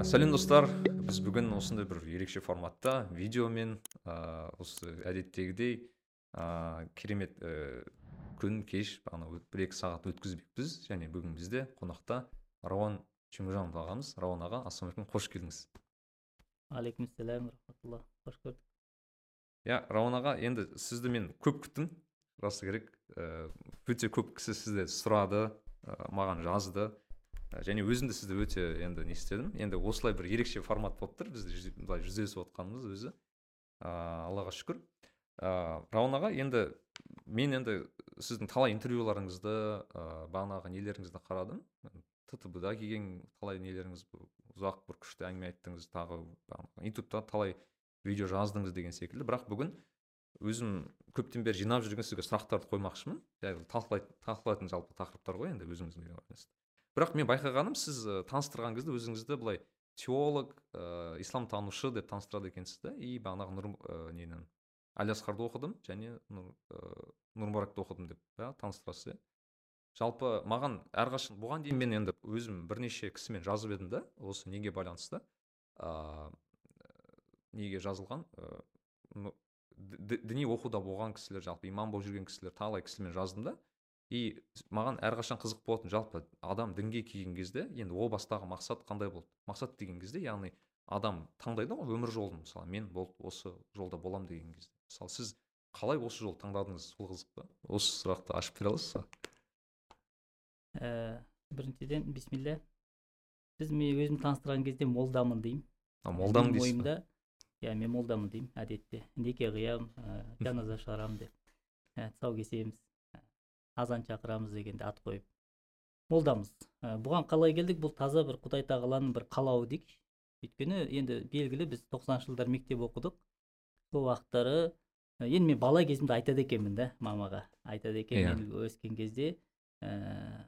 ә, сәлем достар. Біз бүгін осындай бір ерекше форматта видеомен ә, осы әдеттегідей ә, керемет ә, күн кеш бағана бір екі сағат өткізбекпіз. Және бүгін бізде қонақта рауан чемужанов ағамыз. Рауан аға ассалаумағалейкум қош келдіңіз. Алейкумассалам рахматулла қош көрдік. Иә рауан аға енді сізді мен көп күттім. Расы керек ә, өте көп кісі сізді сұрады ә, маған жазды. Және өзім де сізді өте енді не істедім. Енді осылай бір ерекше формат болып тұр. Бізде былай жүздесіп отқанымыз өзі. Ыыы аллаға шүкір. Ыыы рауан аға енді мен енді сіздің талай интервьюларыңызды ыыы бағанағы нелеріңізді қарадым. Ттб да келген талай нелеріңіз ұзақ бір күшті әңгіме айттыңыз тағы ютубта талай видео жаздыңыз деген секілді. Бірақ бүгін өзім көптен бері жинап жүрген сізге сұрақтарды қоймақшымын. Талқылайтын жалпы тақырыптар ғой енді өзіміздің бірақ мен байқағаным сіз ә, таныстырған кезде өзіңізді былай теолог ә, исламтанушы деп таныстырады екенсіз да. И бағанағы нұр ә, нені алиасқарды оқыдым және нұр, ә, оқыдым деп да таныстырасыз иә. Жалпы маған әрқашан бұған дейін мен енді өзім бірнеше кісімен жазып едім да осы неге байланысты ә, неге жазылған ә, діни оқуда болған кісілер жалпы имам болып жүрген кісілер талай кісімен жаздым да. И маған әрқашан қызық болатын жалпы адам дінге келген кезде енді о бастағы мақсат қандай болды? Мақсат деген кезде яғни адам таңдайды ғой өмір жолын. Мысалы мен болды осы жолда болам деген кезде. Мысалы сіз қалай осы жолды таңдадыңыз? Сол қызық па? Осы сұрақты ашып бере аласыз ба? Ә, біріншіден бисмилля сіз мен өзімді таныстырған кезде молдамын деймін. А молдамын дейсіз ойымда иә мен молдамын деймін әдетте. Неке қиямын ә, жаназа шығарамын деп. Ә, тұсау кесеміз. Азан шақырамыз дегенде ат қойып молдамыз. Ә, бұған қалай келдік? Бұл таза бір құдай тағаланың бір қалауы дейікші өйткені енді белгілі біз тоқсаныншы жылдары мектеп оқыдық. Сол уақыттары енді мен бала кезімде айтады екенмін да мамаға. Айтады екен yeah. Иә. мен өскен кезде ә,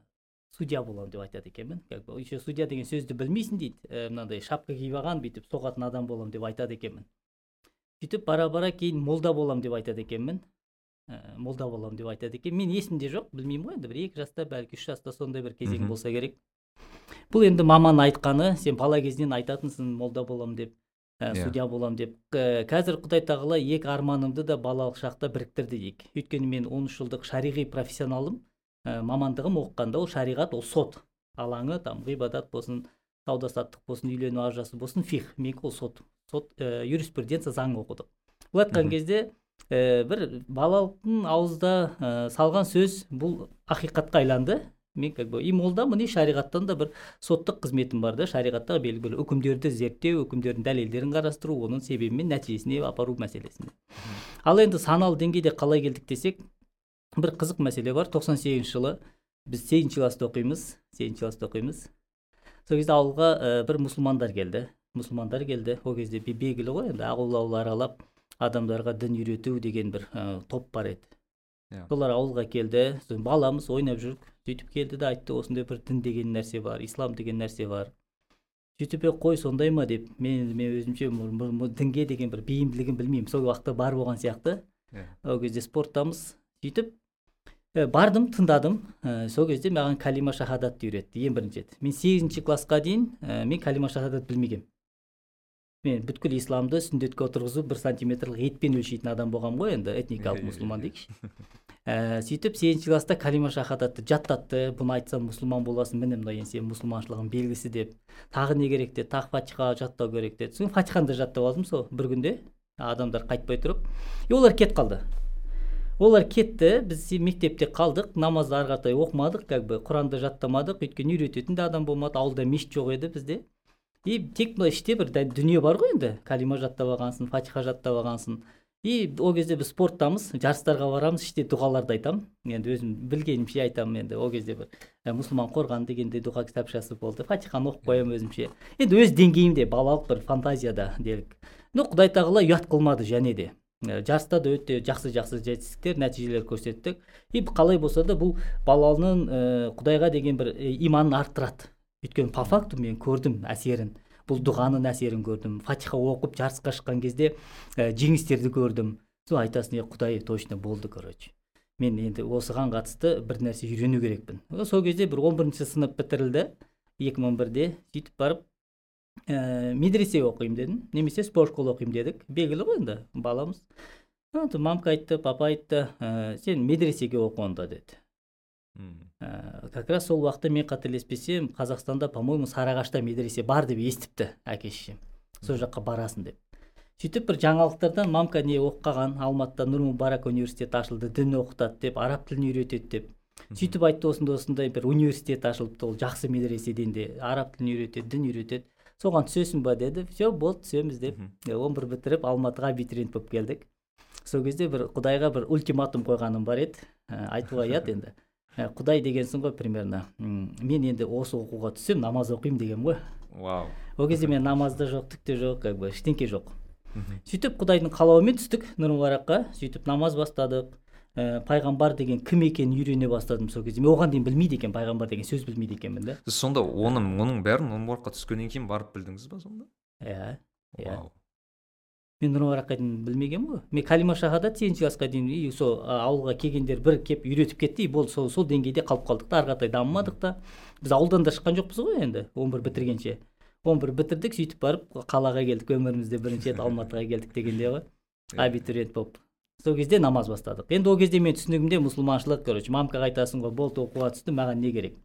судья боламын деп айтады екенмін. Как бы еще судья деген сөзді білмейсің дейді. Ә, мынандай шапка киіп алған бүйтіп соғатын адам боламын деп айтады екенмін. Сөйтіп бара бара кейін молда боламын деп айтады екенмін. Ә, молда боламын деп айтады екен. Мен есімде жоқ білмеймін ғой енді бір екі жаста бәлки үш жаста сондай бір кезең болса керек. Бұл енді маман айтқаны сен бала кезінен айтатынсың молда боламын деп ә, судья боламын деп. Ә, қазір құдай тағала екі арманымды да балалық шақта біріктірді дейік. Өйткені мен он үш жылдық шариғи профессионалым ә, мамандығым оқығанда ол шариғат ол сот. Алаңы там ғибадат болсын сауда саттық болсын үйлену ажырасу болсын фих. Менікі ол сот. Сот ә, юриспруденция заң оқыдық былай айтқан кезде ә, бір балалықтың ауызда ә, салған сөз бұл ақиқатқа айланды. Мен как бы и молдамын и шариғаттан да бір соттық қызметім бар да. Шариғаттағы белгілі үкімдерді зерттеу үкімдердің дәлелдерін қарастыру оның себебі мен нәтижесіне апару мәселесінде. Ал енді саналы деңгейде қалай келдік десек бір қызық мәселе бар. 98 сегізінші жылы біз сегізінші класста оқимыз сегізінші класста оқимыз. Сол кезде ауылға ә, бір мұсылмандар келді. Мұсылмандар келді. Ол кезде белгілі ғой енді ауыл ауыл аралап адамдарға дін үйрету деген бір ә, топ бар еді yeah. Иә. солар ауылға келді баламыз ойнап жүрік сөйтіп келді да айтты осындай бір дін деген нәрсе бар ислам деген нәрсе бар сөйтіп қой сондай ма деп мен мен өзімше дінге деген бір бейімділігін білмеймін сол уақытта бар болған сияқты yeah. Иә. ол кезде спорттамыз сөйтіп ә, бардым тыңдадым ә, сол кезде маған калима шахадатты үйретті ең бірінші рет мен сегізінші классқа дейін ә, мен калима шахадат білмегенмін мен бүткіл исламды сүндетке отырғызып бір сантиметрлік етпен өлшейтін адам болғанмын ғой енді этникалық мұсылман дейікші. ә, сөйтіп сегізінші класста калима шахадатты жаттатты бұны айтсам мұсылман боласың міне мына енді сенің мұсылманшылығың белгісі деп. Тағы не керек деді тағы фатиха жаттау керек деді. Сосын фатиханы да жаттап алдым сол бір күнде. Адамдар қайтпай тұрып. И олар кетіп қалды. Олар кетті біз мектепте қалдық намазды ары қаратай оқымадық как бы құранды жаттамадық өйткені үйрететін де адам болмады ауылда мешіт жоқ еді бізде. И тек мына іште бір дүние бар ғой енді. Калима жаттап алғансың фатиха жаттап алғансың. И ол кезде біз спорттамыз жарыстарға барамыз іште дұғаларды айтамын. Енді өзім білгенімше айтамын енді ол кезде бір ә, мұсылман қорған дегендей дұға кітапшасы болды. Фатиханы оқып қоямын өзімше. Енді өз деңгейімде балалық бір фантазияда делік. Но құдай тағала ұят қылмады және де. Жарыста да өте жақсы жақсы жетістіктер нәтижелер көрсеттік. И қалай болса да бұл баланың ә, құдайға деген бір иманын арттырады. Өйткені по факту мен көрдім әсерін. Бұл дұғаның әсерін көрдім. Фатиха оқып жарысқа шыққан кезде ә, жеңістерді көрдім. Сол айтасың е құдай точно болды короче мен енді осыған қатысты бір нәрсе үйрену керекпін. Сол кезде бір он бірінші сынып бітірілді. 2011-де сөйтіп барып ә, медресе оқимын дедім. Немесе спорт оқимын дедік. Белгілі ғой енді баламыз. Мамка айтты папа айтты ә, сен медресеге оқы онда деді. Ә, как раз сол уақытта мен қателеспесем қазақстанда по моему сарыағашта медресе бар деп естіпті әке шешем сол жаққа барасың деп. Сөйтіп бір жаңалықтардан мамка не оқып қалған алматыда нұр мүбарак университеті ашылды дін оқытады деп араб тілін үйретеді деп. Сөйтіп айтты осындай осындай бір университет ашылыпты ол жақсы медреседен де араб тілін үйретеді дін үйретеді. Соған түсесің ба деді все болды түсеміз деп. Он бір бітіріп алматыға абитуриент болып келдік. Сол кезде бір құдайға бір ультиматум қойғаным бар еді. Ә, айтуға ұят енді. Құдай дегенсің ғой примерно. Мен енді осы оқуға түссем намаз оқимын деген ғой. Вау. Ол кезде мен намаз да жоқ түк те жоқ как бы ештеңке жоқ. Сөйтіп құдайдың қалауымен түстік нұр мүбаракқа сөйтіп намаз бастадық. Ә, пайғамбар деген кім екенін үйрене бастадым сол кезде. Мен оған дейін білмейді екенмін пайғамбар деген сөз білмейді екенмін да. Сіз сонда оның оның бәрін нұрмұбаракқа түскеннен кейін барып білдіңіз ба сонда? Иә Иә. Мен нұр мүбаракқа дейін білмегенмін ғой. Мен калима шахадат сегізінші классқа дейін и сол ауылға келгендер бір кеп үйретіп кетті и болды сол сол деңгейде қалып қалдық та ары қаратай дамымадық та. Біз ауылдан да шыққан жоқпыз ғой енді он бір бітіргенше. он бір бітірдік сөйтіп барып қалаға келдік өмірімізде бірінші рет алматыға келдік дегендей ғой. Абитуриент болып. Сол кезде намаз бастадық. Енді ол кезде мен түсінігімде мұсылманшылық короче мамкаға айтасың ғой болды оқуға түстім маған не керек?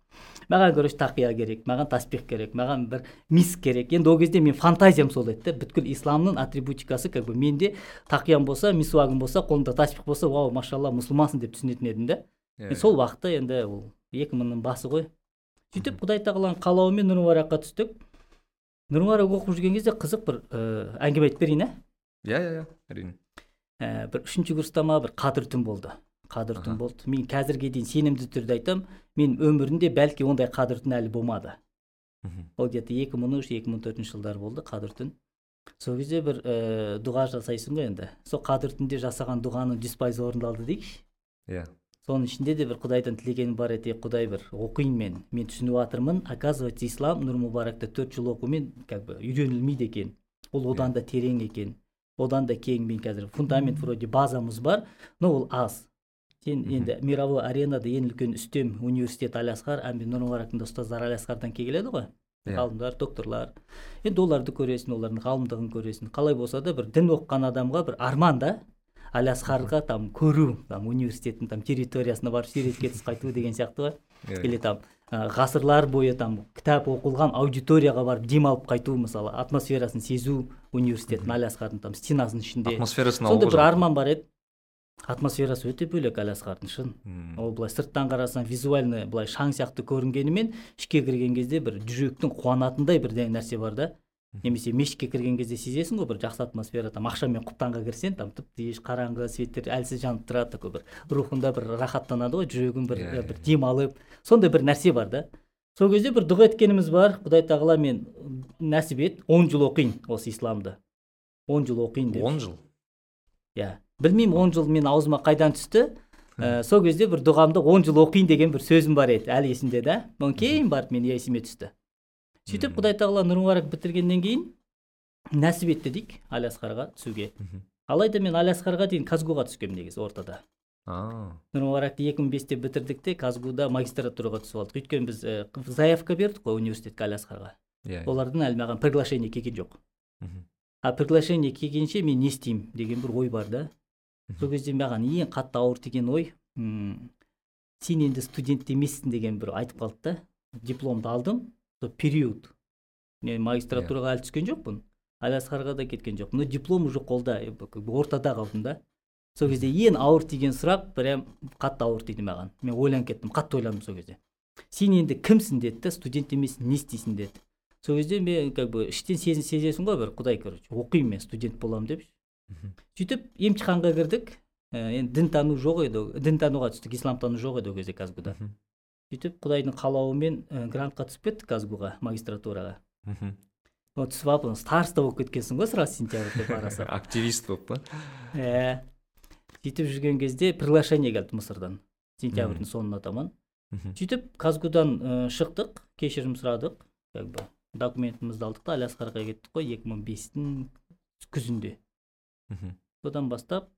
Маған короче тақия керек маған таспих керек маған бір миск керек. Енді ол кезде мен фантазиям сол еді да бүткіл исламның атрибутикасы как бы менде тақиям болса мисуагым болса қолымда таспих болса вау машалла мұсылмансың деп түсінетін едім да Иә, Мен сол уақытта енді ол екі мыңның басы ғой. Сөйтіп құдай тағаланың қалауымен нұр мүбаракқа түстік. Нұр мүбарак оқып жүрген кезде қызық бір ә, әңгіме айтып берейін ә? Иә иә иә әрине. Ә, бір үшінші курста ма бір қадір түн болды. Қадір түн болды. Мен қазірге дейін сенімді түрде айтамын мен өмірімде бәлки ондай қадір түн әлі болмады. Ол где то екі мың үш екі мың төртінші жылдары болды қадір түн. Сол кезде бір ә, дұға жасайсың ғой енді. Сол қадір түнде жасаған дұғаның жүз пайыз орындалды дейікші иә. Соның ішінде де бір құдайдан тілегенім бар еді. «Ей, құдай бір оқиын мен мен түсініп жатырмын оказывается ислам нұр мүбаракта төрт жыл оқумен как бы үйренілмейді екен. Ол одан да терең екен. Одан да кең мен қазір фундамент вроде базамыз бар но ол аз сен енді мировой аренада ең үлкен үстем университет алиасқар әмбе нұр ұстаздары алиасқардан келеді ғой. Иә. ғалымдар докторлар енді оларды көресің олардың ғалымдығын көресің қалай болса да бір дін оқыған адамға бір арман да алиасқарға там көру там университеттің там территориясына барып суретке түсіп қайту деген сияқты ғой. Или там ғасырлар бойы там кітап оқылған аудиторияға барып демалып қайту мысалы атмосферасын сезу университеттің алиасқардың там стенасының ішінде. Атмосферасын сондай бір арман бар еді. Атмосферасы өте бөлек алиасқардың шын. Ол былай сырттан қарасаң визуально былай шаң сияқты көрінгенімен ішке кірген кезде бір жүректің қуанатындай бір нәрсе бар да. Немесе мешітке кірген кезде сезесің ғой бір жақсы атмосфера там ақшамен құптанға кірсең там тып тыныш қараңғы светтер әлсіз жанып тұрады такой бір рухында бір рахаттанады ғой жүрегің бір Иә, бір иә. демалып сондай бір нәрсе бар да. Сол кезде бір дұға еткеніміз бар. Құдай тағала мен нәсіп ет он жыл оқиын осы исламды. Он жыл оқиын деп. Он жыл? Иә. Білмеймін он жыл мен аузыма қайдан түсті. Ә, сол кезде бір дұғамда он жыл оқиын деген бір сөзім бар еді әлі есімде да. Одан кейін барып мен есіме түсті. Сөйтіп құдай тағала нұр мүбарак бітіргеннен кейін нәсіп етті дейік алиасқарға түсуге. Мгм. алайда мен алиасқарға дейін казгуға түскенмін негізі ортада. Нұр мүбаракты екі мың бесте бітірдік те казгуда магистратураға түсіп алдық. Өйткені біз ә, заявка бердік қой университетке алиасқарға иә олардан әлі маған приглашение келген жоқ. А приглашение келгенше мен не істеймін деген бір ой бар да. Сол кезде маған ең қатты ауыр тиген ой сен енді студент емессің деген бір айтып қалды да. Дипломды алдым. Сол период мен магистратураға әлі түскен жоқпын. Алиасқарға да кеткен жоқпын. Но диплом уже қолда э, ортада қалдым да. Сол кезде ең ауыр тиген сұрақ прям қатты ауыр тиді маған. Мен ойланып кеттім қатты ойландым сол кезде. Сен енді кімсің деді да студент емессің не істейсің деді. Сол кезде мен как бы іштен сезін сезесің ғой бір құдай короче оқимын мен студент боламын деп. Сөйтіп емтиханға кірдік. Ә, енді дінтану жоқ еді дінтануға түстік исламтану жоқ еді ол кезде казгуда. Сөйтіп құдайдың қалауымен ә, грантқа түсіп кеттік казгуға магистратураға. Мгм. вот түсіп алып староста болып кеткенсің ғой сразу сентябрьде барасың активист болып па? Ә, сөйтіп жүрген кезде приглашение келді мысырдан сентябрьдің соңына таман. Сөйтіп казгудан ә, шықтық кешірім сұрадық как бы документімізді алдық та алиасқарға кеттік қой екі мың бестің күзінде. Мгм. содан бастап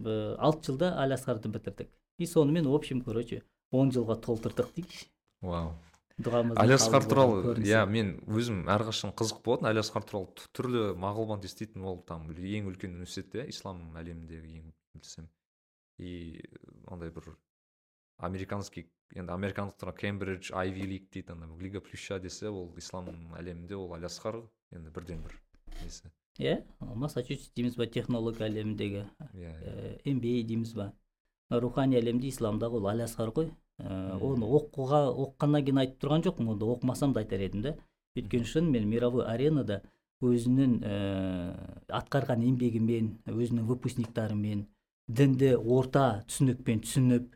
алты жылда алиасқарды бітірдік. И сонымен в общем короче он жылға толтырдық дейікші. Вау. Дұғамыздың әлиасқар қабыл туралы иә мен өзім әрқашан қызық болатын әлиасқар туралы т- түрлі мағлұмат еститін ол там ең үлкен университет иә ислам әлеміндегі ең білсем и андай бір американский енді американдықтар кембридж айви лиг дейді ана лига плюща десе ол ислам әлемінде ол әлиасқар енді бірден бір несі. Иә массачусетс дейміз ба технология әлеміндегі иә ә, MBA дейміз ба. Рухани әлемде исламдағы ол әлиасқар ғой. ә, оны оқуға оқығаннан кейін айтып тұрған жоқпын оны оқымасам да айтар едім да өйткені шын мен мировой аренада өзінің ә, атқарған еңбегімен өзінің выпускниктарымен дінді орта түсінікпен түсініп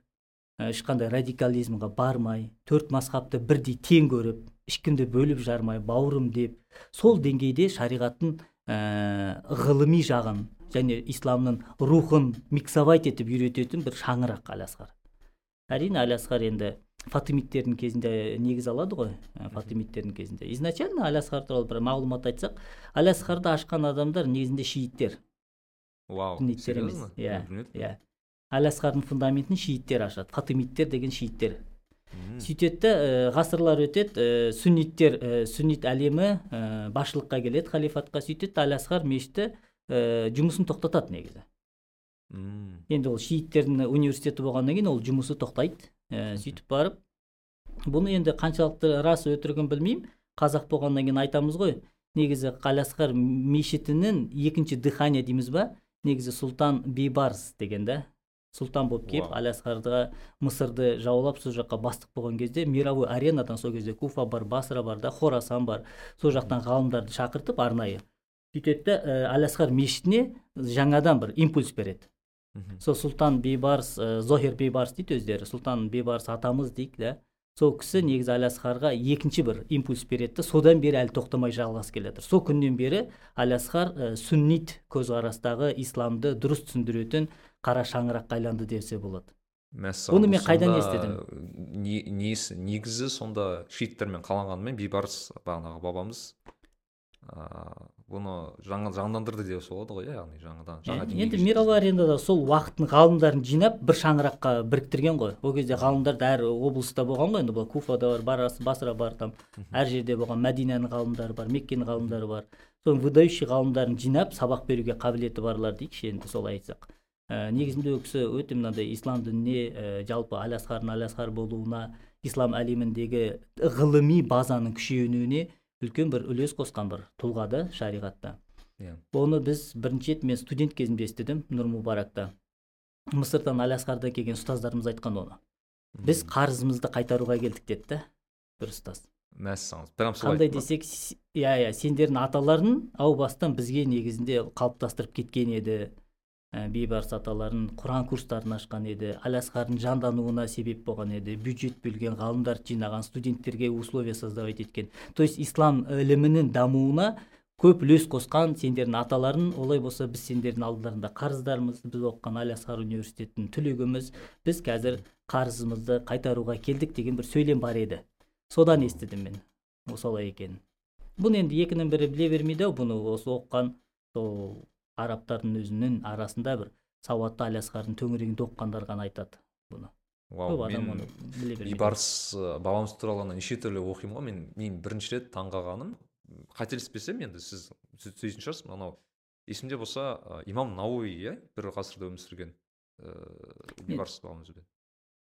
ә, ешқандай радикализмға бармай төрт мазхабты бірдей тең көріп ешкімді бөліп жармай бауырым деп сол деңгейде шариғаттың ә, ғылыми жағын және исламның рухын миксовать етіп үйрететін бір шаңырақ әлиасқар әрине әлиасқар енді фатимидтердің кезінде негіз алады ғой ә, фатимидтердің кезінде. Изначально әлиасқар туралы бір мағлұмат айтсақ әлиасқарды ашқан адамдар негізінде шииттер. Вау емес. Иә иә. Әлиасқардың фундаментін шииттер ашады фатимидтер деген шииттер. Сөйтеді да ә, ғасырлар өтеді ә, сүнниттер ә, сүннит әлемі ә, басшылыққа келеді халифатқа. Сөйтеді әлиасқар мешіті ә, жұмысын тоқтатады негізі. Енді ол шииттердің университеті болғаннан кейін ол жұмысы тоқтайды. Ә, сөйтіп барып бұны енді қаншалықты рас өтірігін білмеймін. Қазақ болғаннан кейін айтамыз ғой негізі қалиасқар мешітінің екінші дыхание дейміз ба? Негізі сұлтан бейбарс деген да. Сұлтан болып келіп Вау. әлиасқарға мысырды жаулап сол жаққа бастық болған кезде мировой аренадан сол кезде куфа бар басра бар да хорасан бар сол жақтан ғалымдарды шақыртып арнайы. Сөйтеді да ә, әлиасқар мешітіне жаңадан бір импульс береді. Сол сұлтан бейбарс ә, зохир бейбарс дейді өздері. Сұлтан бейбарс атамыз дейді да. Сол кісі негізі әлиасқарға екінші бір импульс береді. Да содан бері әлі тоқтамай жалғасып келе жатыр сол күннен бері әлиасқар ә, сүннит көзқарастағы исламды дұрыс түсіндіретін қара шаңыраққа айналды десе болады. Мәссаған Оны мен қайдан естідім? не- несі негізі сонда шииттермен қаланғанымен бейбарыс бағанағы бабамыз ыыы бұны жаңа жандандырды деуге болады ғой иә яғни жаңадан жаңа енді мировой аренада сол уақыттың ғалымдарын жинап бір шаңыраққа біріктірген ғой. Ол кезде ғалымдар да әр облыста болған ғой енді бұл куфада бар барас басра бар там әр жерде болған мәдинаның ғалымдары бар меккенің ғалымдары бар. Соның выдающий ғалымдарын жинап сабақ беруге қабілеті барлар дейікші енді солай айтсақ. Ә, негізінде ол кісі өте мынандай ислам дініне ә, жалпы әлиасқардың әлиасқар болуына ислам әлеміндегі ғылыми базаның күшеюіне үлкен бір үлес қосқан бір тұлға да шариғатта. Иә. Оны біз бірінші рет мен студент кезімде естідім нұр мубаракта мысырдан әлиасқардан келген ұстаздарымыз айтқан оны. Біз қарызымызды қайтаруға келдік деді да бір ұстаз. Мәссаған. Прям солай қандай десек иә иә сендердің аталарың әу бастан бізге негізінде қалыптастырып кеткен еді. Бейбарыс аталарың құран курстарын ашқан еді әлиасқардың жандануына себеп болған еді. Бюджет бөлген ғалымдарды жинаған студенттерге условия создавать еткен. То есть ислам ілімінің дамуына көп үлес қосқан сендердің аталарың олай болса біз сендердің алдарында қарыздармыз біз оқыған әлиасқар университетінің түлегіміз біз қазір қарызымызды қайтаруға келдік деген бір сөйлем бар еді. Содан естідім мен ол солай екенін бұны енді екінің бірі біле бермейді ау бұны осы оқыған сол арабтардың өзінің арасында бір сауатты әлиасқардың төңірегінде оқығандар ғана айтады бұны. Вау мен бейбарыс бабамыз туралы ана неше түрлі оқимын ғой. Мен мен бірінші рет таңғалғаным. Қателеспесем енді сіз түзейтін шығарсыз анау есімде болса имам науи иә бір ғасырда өмір сүрген ыыы бейбарыс бабамызбен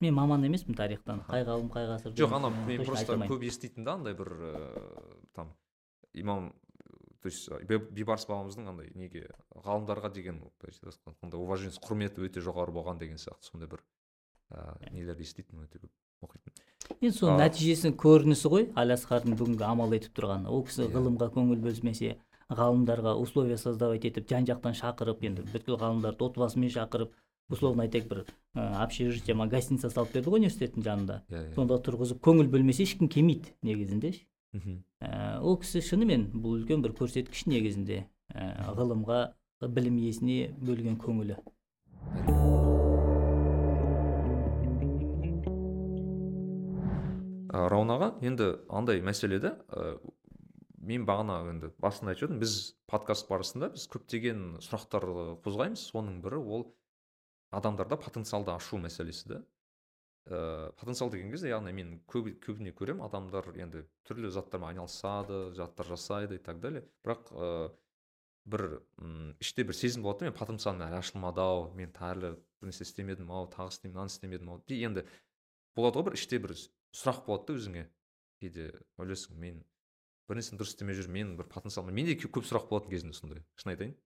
мен маман емеспін тарихтан. Қай ғалым қай ғасыр жоқ ана мен просто көп еститін да андай бір ыыы там имам то есть Бе- бейбарыс бабамыздың андай неге ғалымдарға деген былайша айтқанда уважениесі құрметі өте жоғары болған деген сияқты сондай бір ыыы нелерді еститінмін өте көп оқитын енді соның нәтижесінің көрінісі ғой әлиасқардың бүгінгі амал етіп тұрғаны ол кісі Иә. ғылымға көңіл бөлмесе ғалымдарға условия создавать етіп жан жақтан шақырып енді бүткіл ғалымдарды отбасымен шақырып условно айтайық бір ә, общежитие ма гостиница салып берді ғой университеттің жанында иә иә сонда тұрғызып көңіл бөлмесе ешкім келмейді негізінде. Ә, ол кісі шынымен бұл үлкен бір көрсеткіш негізінде ә, ғылымға білім иесіне бөлген көңілі. Ә, рауан аға енді андай мәселеде ә, мен бағана енді басында айтып едім біз подкаст барысында біз көптеген сұрақтар қозғаймыз. Соның бірі ол адамдарда потенциалды ашу мәселесі да ә, потенциал деген кезде яғни мен көп, көбіне көремін. Адамдар енді түрлі заттармен айналысады заттар жасайды и так далее. Бірақ ә, бір іште бір сезім болады мен потенциалым әлі ашылмады ау мен әлі бір нәрсе істемедім ау тағы істеймін мынаны істемедім ау. Енді болады ғой бір іште бір сұрақ болады да өзіңе. Кейде ойлайсың мен бір нәрсені дұрыс істемей жүрмін мен бір потенциал менде көп сұрақ болатын кезінде сондай шын айтайын.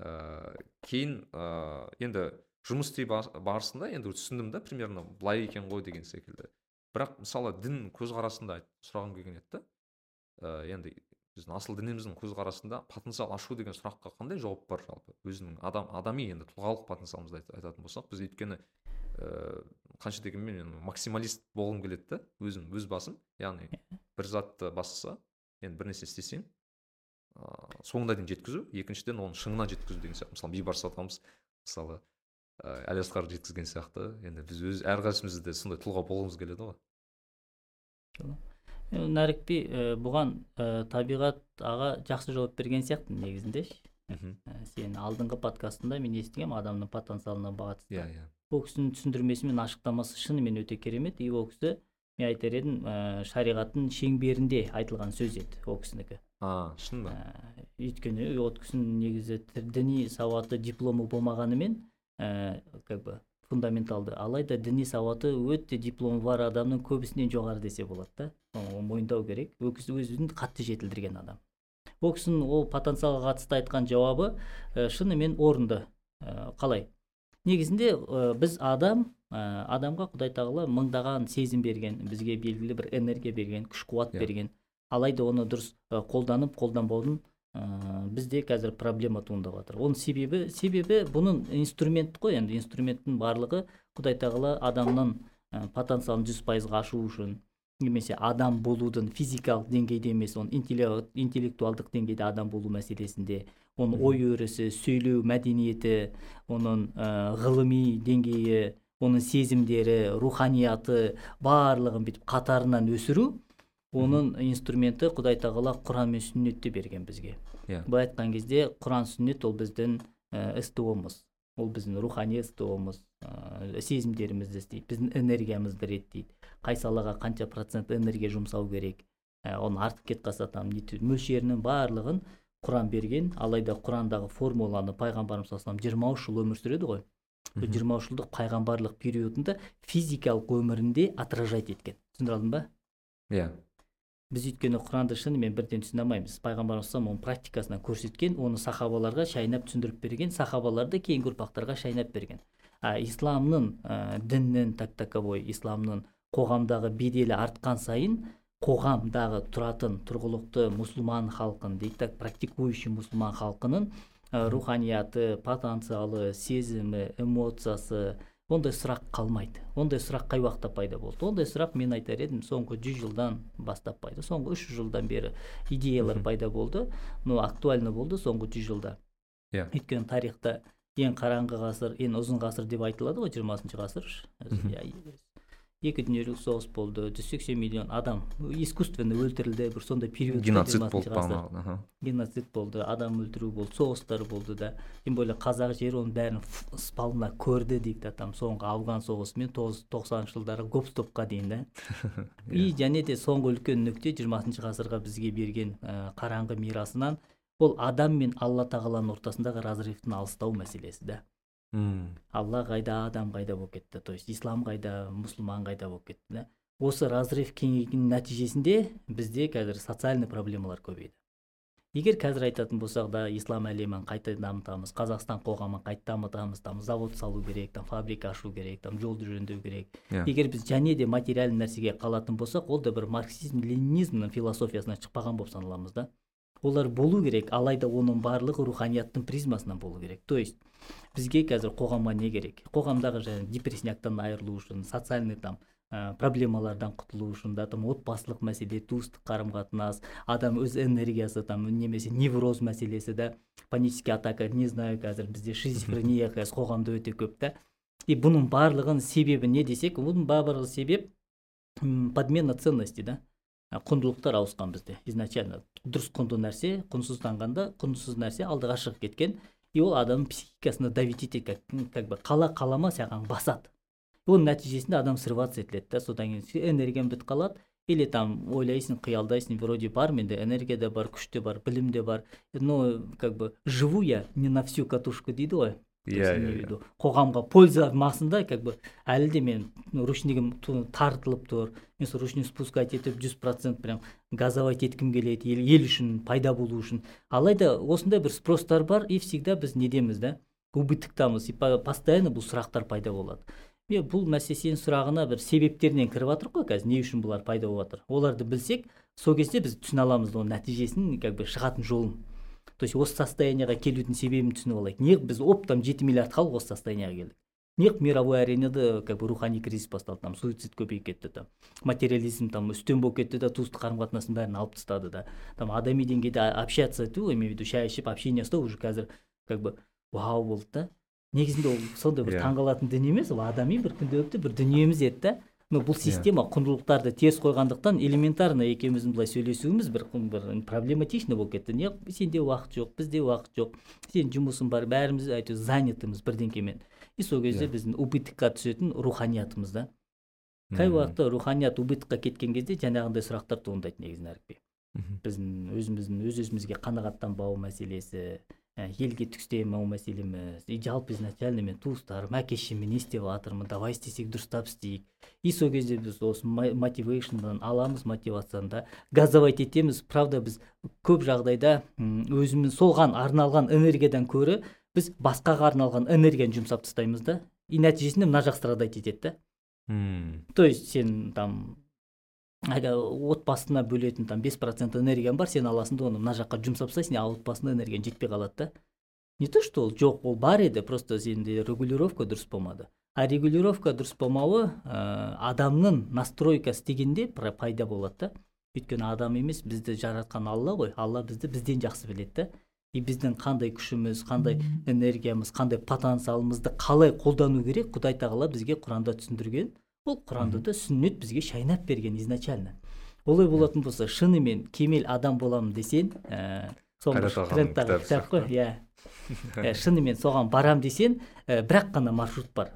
Ыыы кейін ыыы енді жұмыс істей барысында енді түсіндім да примерно былай екен ғой деген секілді. Бірақ мысалы дін көзқарасында сұрағым келген еді да ә, енді біздің асыл дініміздің көзқарасында потенциал ашу деген сұраққа қандай жауап бар жалпы? Өзінің адам адами енді тұлғалық потенциалымызды айтатын болсақ біз өйткені ыыы қанша дегенмен мен максималист болғым келеді да өзім өз басым. Яғни бір затты бастаса енді бір нәрсе істесең ыыы соңына дейін жеткізу екіншіден оны шыңына жеткізу деген сияқты. Мысалы бейбарыс атамыз мысалы ыыы әлиасқар жеткізген сияқты. Енді біз өз әрқайсымыз де сондай тұлға болғымыз келеді ғой. Нәрікби бұған ә, табиғат аға жақсы жауап берген сияқты негізінде мхм. Сен алдыңғы подкастында мен естігемін адамның потенциалына қатысты иә иә. Ол кісінің түсіндірмесі мен ашықтамасы шынымен өте керемет. И ол кісі мен айтар едім ә, шариғаттың шеңберінде айтылған сөз еді ол кісінікі. А шын ба? Ә, өйткені ол кісінің негізі діни сауаты дипломы болмағанымен как бы фундаменталды. Алайда діни сауаты өте дипломы бар адамның көбісінен жоғары десе болады да. Оны мойындау керек. Өзін қатты жетілдірген адам. Ол кісінің ол потенциалға қатысты айтқан жауабы ә, шынымен орынды. Ә, қалай? Негізінде ә, біз адам ә, адамға құдай тағала мыңдаған сезім берген бізге белгілі бір энергия берген күш қуат yeah. Иә. берген. Алайда оны дұрыс ә, қолданып қолданбаудың ә, бізде қазір проблема туындап жатыр оның себебі себебі бұның инструмент қой енді инструменттің барлығы құдай тағала адамның ә, потенциалын жүз пайызға ашу үшін немесе адам болудың физикалық деңгейде емес оның интеллектуалдық деңгейде адам болу мәселесінде оның ой өрісі сөйлеу мәдениеті оның ә, ғылыми деңгейі оның сезімдері руханияты барлығын бүйтіп қатарынан өсіру оның инструменті құдай тағала құран мен сүннетте берген бізге. Иә. Yeah. былай айтқан кезде құран сүннет ол біздің стомыз ол біздің рухани стомыз ә, сезімдерімізді істейді біздің энергиямызды реттейді. Қай салаға қанша процент энергия жұмсау керек ә, оны артып кетіп қалса там мөлшерінің барлығын құран берген. Алайда құрандағы формуланы пайғамбарымыз саллаллаху жиырма үш жыл өмір сүреді ғой. Сол жиырма үш жылдық пайғамбарлық периодында физикалық өмірінде отражать еткен. Түсіндіре алдым ба? Иә. Біз өйткені құранды шынымен бірден түсіне алмаймыз пайғамбарымыз оның практикасынан көрсеткен оны сахабаларға шайнап түсіндіріп берген сахабаларды кейінгі ұрпақтарға шайнап берген. А исламның ә, діннің так таковой исламның қоғамдағы беделі артқан сайын қоғамдағы тұратын тұрғылықты мұсылман халқын дейді так практикующий мұсылман халқының руханияты потенциалы сезімі эмоциясы ондай сұрақ қалмайды. Ондай сұрақ қай уақытта пайда болды? Ондай сұрақ мен айтар едім соңғы жүз жылдан бастап пайда соңғы үш жылдан бері идеялар пайда болды но актуальны болды соңғы жүз жылда. Иә. Yeah. өйткені тарихта ең қараңғы ғасыр ең ұзын ғасыр деп айтылады ғой жиырмасыншы ғасыр. Екі дүниежүзілік соғыс болды жүз сексен миллион адам. Искусственно өлтірілді бір сондай период геноцид болды геноцид болды адам өлтіру болды соғыстар болды да. Тем более қазақ жері оның бәрін спалына көрді дейді да там соңғы афган соғысы мен тоқсаныншы жылдары гоп стопқа дейін да. И иә. және де соңғы үлкен нүкте жиырмасыншы ғасырға бізге берген ә, қараңғы мирасынан ол адам мен алла тағаланың ортасындағы разрывтың алыстау мәселесі да. Мм. Алла қайда адам қайда болып кетті? То есть ислам қайда мұсылман қайда болып кетті да? Осы разрыв кеңейгеннің нәтижесінде бізде қазір социальный проблемалар көбейді. Егер қазір айтатын болсақ да ислам әлемін қайта дамытамыз қазақстан қоғамын қайта дамытамыз там завод салу керек там фабрика ашу керек там жолды жөндеу керек. Yeah. Иә. егер біз және де материальный нәрсеге қалатын болсақ ол да бір марксизм ленинизмнің философиясынан шықпаған болып саналамыз да? Олар болу керек алайда оның барлығы руханияттың призмасынан болу керек. То есть бізге қазір қоғамға не керек? Қоғамдағы жаңағы депрессняктан айырылу үшін социальный там ә, проблемалардан құтылу үшін да там отбасылық мәселе туыстық қарым қатынас адам өз энергиясы там немесе невроз мәселесі да панический атака не знаю қазір бізде шизофрения қазір қоғамда өте көп та. И бұның барлығын себебі не десек бұның барлығы себеп подмена ценностей да. Құндылықтар ауысқан бізде. Изначально дұрыс құнды нәрсе құнсызданғанда құнсыз нәрсе алдыға шығып кеткен и ол адамның психикасына давить етеді как, как бы қала қалама саған басады. Оның нәтижесінде адам срываться етіледі да содан кейін энергияң бітіп қалады. Или там ойлайсың қиялдайсың вроде бар менде энергия да бар күш те бар білім де бар. Но как бы живу я не на всю катушку дейді ғой. Иә иә қоғамға польза мақсында как бы әлі де мен ручнигім тартылып тұр. Мен сол ручник спускать етіп жүз процент прям газовать еткім келеді ел, ел үшін пайда болу үшін. Алайда осындай бір спростар бар и всегда біз недеміз да? Убытоктамыз и постоянно бұл сұрақтар пайда болады. Е бұл мәселе сенің сұрағына бір себептерінен кіріп жатырмық қой қазір не үшін бұлар пайда болып жатыр оларды білсек сол кезде біз түсіне аламыз оның нәтижесін как бы шығатын жолын. То есть осы состояниеға келудің себебін түсініп алайық неғып біз оптом жеті миллиард халық осы состояниеға келдік неғып мировой аренада как бы рухани кризис басталды там суицид көбейіп кетті там материализм там үстем болып кетті да туыстық қарым қатынастың бәрін алып тастады да там адами деңгейде общаться ету имею в виду шай ішіп общение ұстау уже қазір как бы вау болды да негізінде ол сондай бір yeah. Иә. таңғалатын дүние емес ол адами бір күнделікті бір дүниеміз еді да но бұл иә. система құндылықтарды теріс қойғандықтан элементарно екеуміздің былай сөйлесуіміз бір, бір проблематично болып кетті не сенде уақыт жоқ бізде уақыт жоқ сенің жұмысың бар бәріміз әйтеуір занятымыз бірдеңкемен и сол кезде. Иә. біздің убытокқа түсетін руханиятымыз да қай уақытта руханият убытокқа кеткен кезде жаңағындай сұрақтар туындайды негізінен әріпбек біздің өзіміздің өз өзімізге қанағаттанбау мәселесі Ә, елге түстемеу мәселеміз и жалпы изначально мен туыстарым әке шешеме не істеп жатырмын давай істесек дұрыстап істейік. И сол кезде біз осы мотивейшндан аламыз мотивацияны да газовать етеміз. Правда біз көп жағдайда өзіміз соған арналған энергиядан көрі біз басқаға арналған энергияны жұмсап тастаймыз да. И нәтижесінде мына жақ страдать етеді да. То есть сен там отбасына бөлетін там бес процент энергияң бар сен аласың да оны мына жаққа жұмсап тастайсың а отбасына энергияң жетпей қалады да. Не то что ол жоқ ол бар еді просто сенде регулировка дұрыс болмады. А регулировка дұрыс болмауы ә, адамның настройка істегенде пайда болады да. Өйткені адам емес бізді жаратқан алла ғой. Алла бізді бізден жақсы біледі да. И біздің қандай күшіміз қандай энергиямыз қандай потенциалымызды қалай қолдану керек құдай тағала бізге құранда түсіндірген. Бұл құранды да сүннет бізге шайнап берген изначально. Олай болатын болса шынымен кемел адам боламын десең ә, трендтағы кітап қой иә. Шынымен соған барам десең ә, бірақ қана маршрут бар.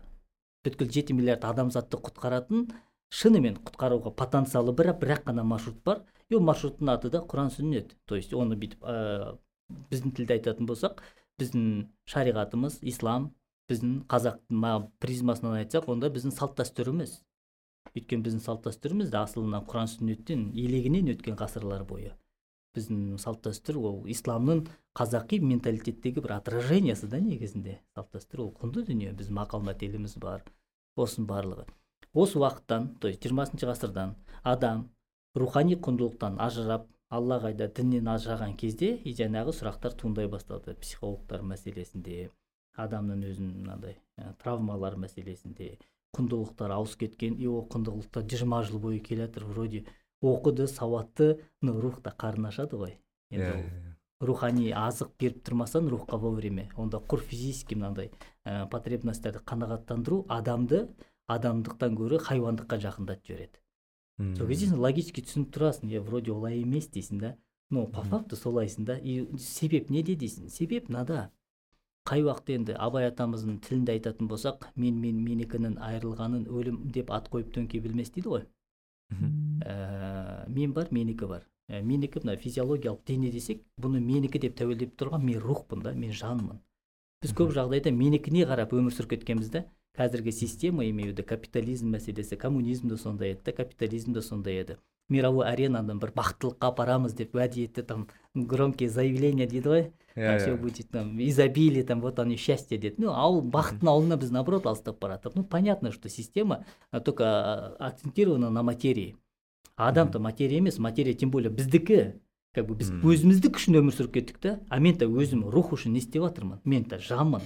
Бүткіл жеті миллиард адамзатты құтқаратын шынымен құтқаруға потенциалы бір бірақ қана маршрут бар. И ол маршруттың аты да құран сүннет. То есть оны бүйтіп ә, біздің тілде айтатын болсақ біздің шариғатымыз ислам біздің қазақтың призмасынан айтсақ онда біздің салт дәстүріміз. Өйткені біздің салт дәстүріміз де асылынан құран сүннеттен елегінен өткен ғасырлар бойы. Біздің салт дәстүр ол исламның қазақи менталитеттегі бір отражениесі да негізінде. Салт дәстүр ол құнды дүние біз мақал мәтеліміз бар осының барлығы. Осы уақыттан то есть жиырмасыншы ғасырдан адам рухани құндылықтан ажырап алла қайда діннен ажыраған кезде и жаңағы сұрақтар туындай бастады психологтар мәселесінде адамның өзінің мынандай травмалар мәселесінде құндылықтар ауысып кеткен и ол құндылықтар жиырма жыл бойы келе жатыр вроде оқыды сауатты но рух та қарын ашады ғой. Енді yeah, иә, иә. рухани азық беріп тұрмасаң рухқа вовремя онда құр физический мынандай ә, потребностьтарды қанағаттандыру адамды адамдықтан гөрі хайуандыққа жақындатып жібереді. Hmm. сол кезде сен логически түсініп тұрасың иә вроде олай емес дейсің да. Но по факту солайсың да. И себеп неде дейсің? Себеп мынада қай уақытта енді абай атамыздың тілінде айтатын болсақ мен мен менікінің айырылғанын өлім деп ат қойып төңкей білмес дейді ғой. Ә, мен бар менікі бар. Ә, менікі мына физиологиялық дене десек бұны менікі деп тәуелдеп тұрған мен рухпын да мен жанмын. Біз көп жағдайда менікіне қарап өмір сүріп кеткенбіз да қазіргі система имею капитализм мәселесі коммунизм де сондай еді да капитализм де сондай еді. Мировой аренадан бір бақыттылыққа апарамыз деп уәде етті там громкие заявления дейді ғой. Yeah, все будет там изобилие там вот оно счастье деді ну ауыл бақыттың ауылына біз наоборот алыстап бара жатырмыз ну понятно что система только акцентирована на материи. Адам то материя емес материя тем более біздікі. Как бы біз өзіміздік үшін өмір сүріп кеттік та а мен то өзім рух үшін не істеп жатырмын? Мен то жанмын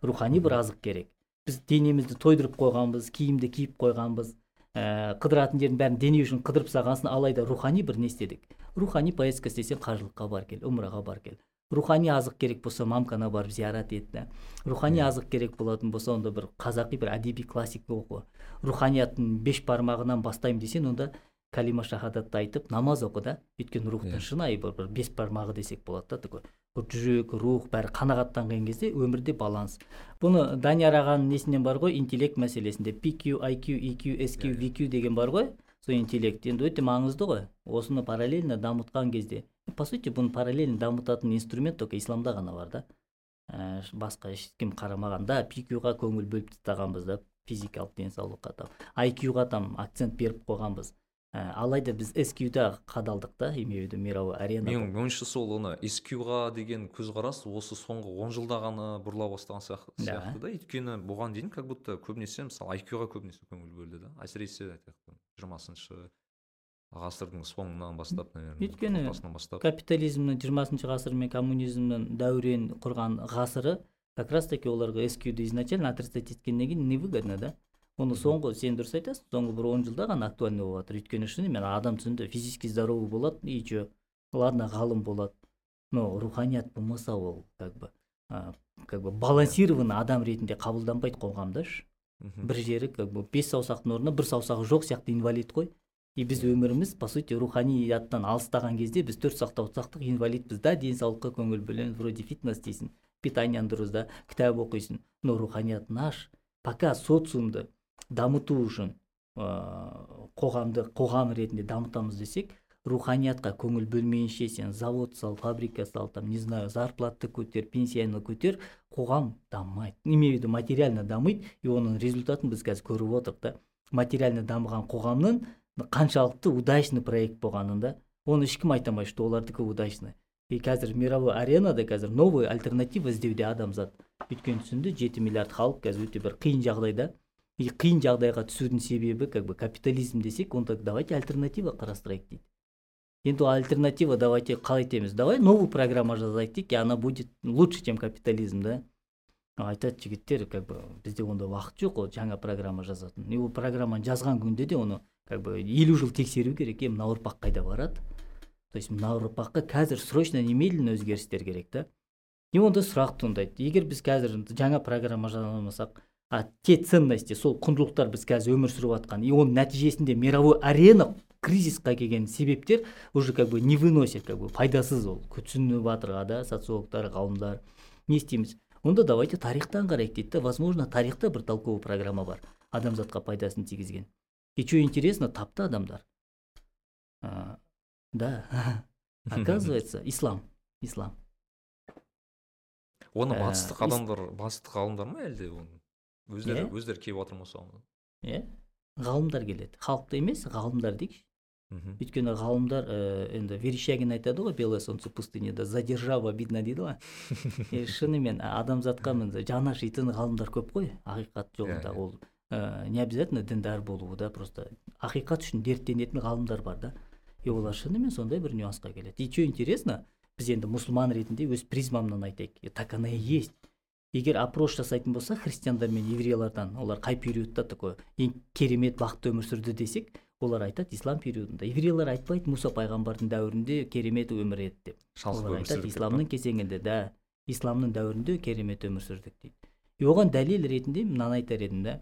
рухани бір азық керек. Біз денемізді тойдырып қойғанбыз киімді киіп қойғанбыз. Ә, қыдыратын жердің бәрін дене үшін қыдырып тастағансың алайда рухани бір не істедік? Рухани поездка істесең қажылыққа бар кел умраға бар кел. Рухани азық керек болса мамкана барып зиярат етті рухани азық керек болатын болса онда бір қазақи бір әдеби классика оқы. Руханияттың беш бармағынан бастаймын десең онда калима шахадатты айтып намаз оқы да өйткені рухтың шынайы бір, бір бес бармағы десек болады да такой. Жүрөк рух бәрі қанағаттанған кезде өмірде баланс. Бұны данияр ағаның несінен бар ғой? Интеллект мәселесінде. pq iq eq sq Иә, иә. vq деген бар ғой. Сол интеллект. Енді өте маңызды ғой. Осыны параллельно дамытқан кезде. По сути бұны параллельно дамытатын инструмент только исламда ғана бар да. Ә, басқа ешкім қарамағанда пикюға көңіл бөліп тастағанбыз да физикалық денсаулыққа там. IQ-ға там акцент беріп қойғанбыз. Ә, алайда біз SQ-да қадалдық та имею в виду мировой аренада. Менің ойымша сол ана SQ-ға деген көзқарас осы соңғы он жылда ғана бұрыла бастаған сияқты Да. сияқты да. Өйткені бұған дейін как будто көбінесе мысалы IQ-ға көбінесе көңіл бөлді да. Әсіресе айтайық жиырмасыншы ғасырдың соңынан бастап наверное Өйткені бастап. капитализмнің жиырмасыншы ғасыр мен коммунизмнің дәурен құрған ғасыры как раз таки оларға SQ-ді изначально отрицать еткеннен кейін невыгодно да. Оны соңғы сен дұрыс айтасың соңғы бір он жылда ғана актуальный болып жатыр өйткені шынымен адам түсінді физически здоровый болады и че ладно ғалым болады. Но руханият болмаса ол как бы а, как бы балансированный адам ретінде қабылданбайды қоғамда ш. Мгм. бір жері как бы бес саусақтың орнына бір саусағы жоқ сияқты инвалид қой. И біз өміріміз по сути руханияттан алыстаған кезде біз төрт саусақтық инвалидпіз да денсаулыққа көңіл бөлеміз вроде фитнес дейсің питаниең дұрыс да кітап оқисың. Но руханият наш пока социумды дамыту үшін қоғамды қоғам ретінде дамытамыз десек руханиятқа көңіл бөлмейінше сен завод сал фабрика сал там не знаю зарплатты көтер пенсияны көтер қоғам дамымайды имею в виду материально дамиды и оның результатын біз қазір көріп отырмық та. Материально дамыған қоғамның қаншалықты удачный проект болғанын да оны ешкім айта алмайды что олардікі удачный. И қазір мировой аренада қазір новый альтернатива іздеуде адамзат. Өйткені түсінді жеті миллиард халық қазір өте бір қиын жағдайда. И қиын жағдайға түсудің себебі как бы капитализм десек онда давайте альтернатива қарастырайық дейді. Енді ол альтернатива давайте қалай етеміз? Давай новую программа жазайық дейік и она будет лучше чем капитализм да? Айтады жігіттер как бы бізде онда уақыт жоқ ол жаңа программа жазатын и ол программаны жазған күнде де оны как бы елу жыл тексеру керек е мына ұрпақ қайда барады? То есть мына ұрпаққа қазір срочно немедленно өзгерістер керек та и онда сұрақ туындайды. Егер біз қазір жаңа программа жасамасақ а те ценности сол құндылықтар біз қазір өмір сүріп жатқан. И оның нәтижесінде мировой арена кризисқа келген себептер уже как бы не выносит как бы пайдасыз ол. Түсініп жатырға да социологтар ғалымдар не істейміз. Онда давайте тарихтан қарайық дейді да возможно тарихта бір толковый программа бар. Адамзатқа пайдасын тигізген. И что интересно тапты адамдар. А, да. Оказывается ислам ислам. Оны Ә, батыстық адамдар батыстық ғалымдар ма әлде оны? Өздері Иә. өздері келіп жатыр ма соған иә ғалымдар келеді. Халықты емес ғалымдар дейікші мхм. Өйткені ғалымдар ә, енді верещагин айтады ғой белое солнце пустыняда задержава видно дейді ғой. И шынымен адамзатқа міне жаны ашитын ғалымдар көп қой. Ақиқат жолында ол ә, не обязательно діндар болуы да просто ақиқат үшін дерттенетін ғалымдар бар да. И олар шынымен сондай бір нюансқа келеді. И что интересно біз енді мұсылман ретінде өз призмамнан айтайық. Так оно и есть. Егер опрос жасайтын болсақ христиандар мен еврейлардан олар қай периодта такой ең керемет бақытты өмір сүрді десек олар айтады ислам периодында. Еврейлар айтпайды мұса пайғамбардың дәуірінде керемет өмір еді деп. Олар айтады исламның кезеңінде да исламның дәуірінде керемет өмір сүрдік дейді. И оған дәлел ретінде мынаны айтар едім да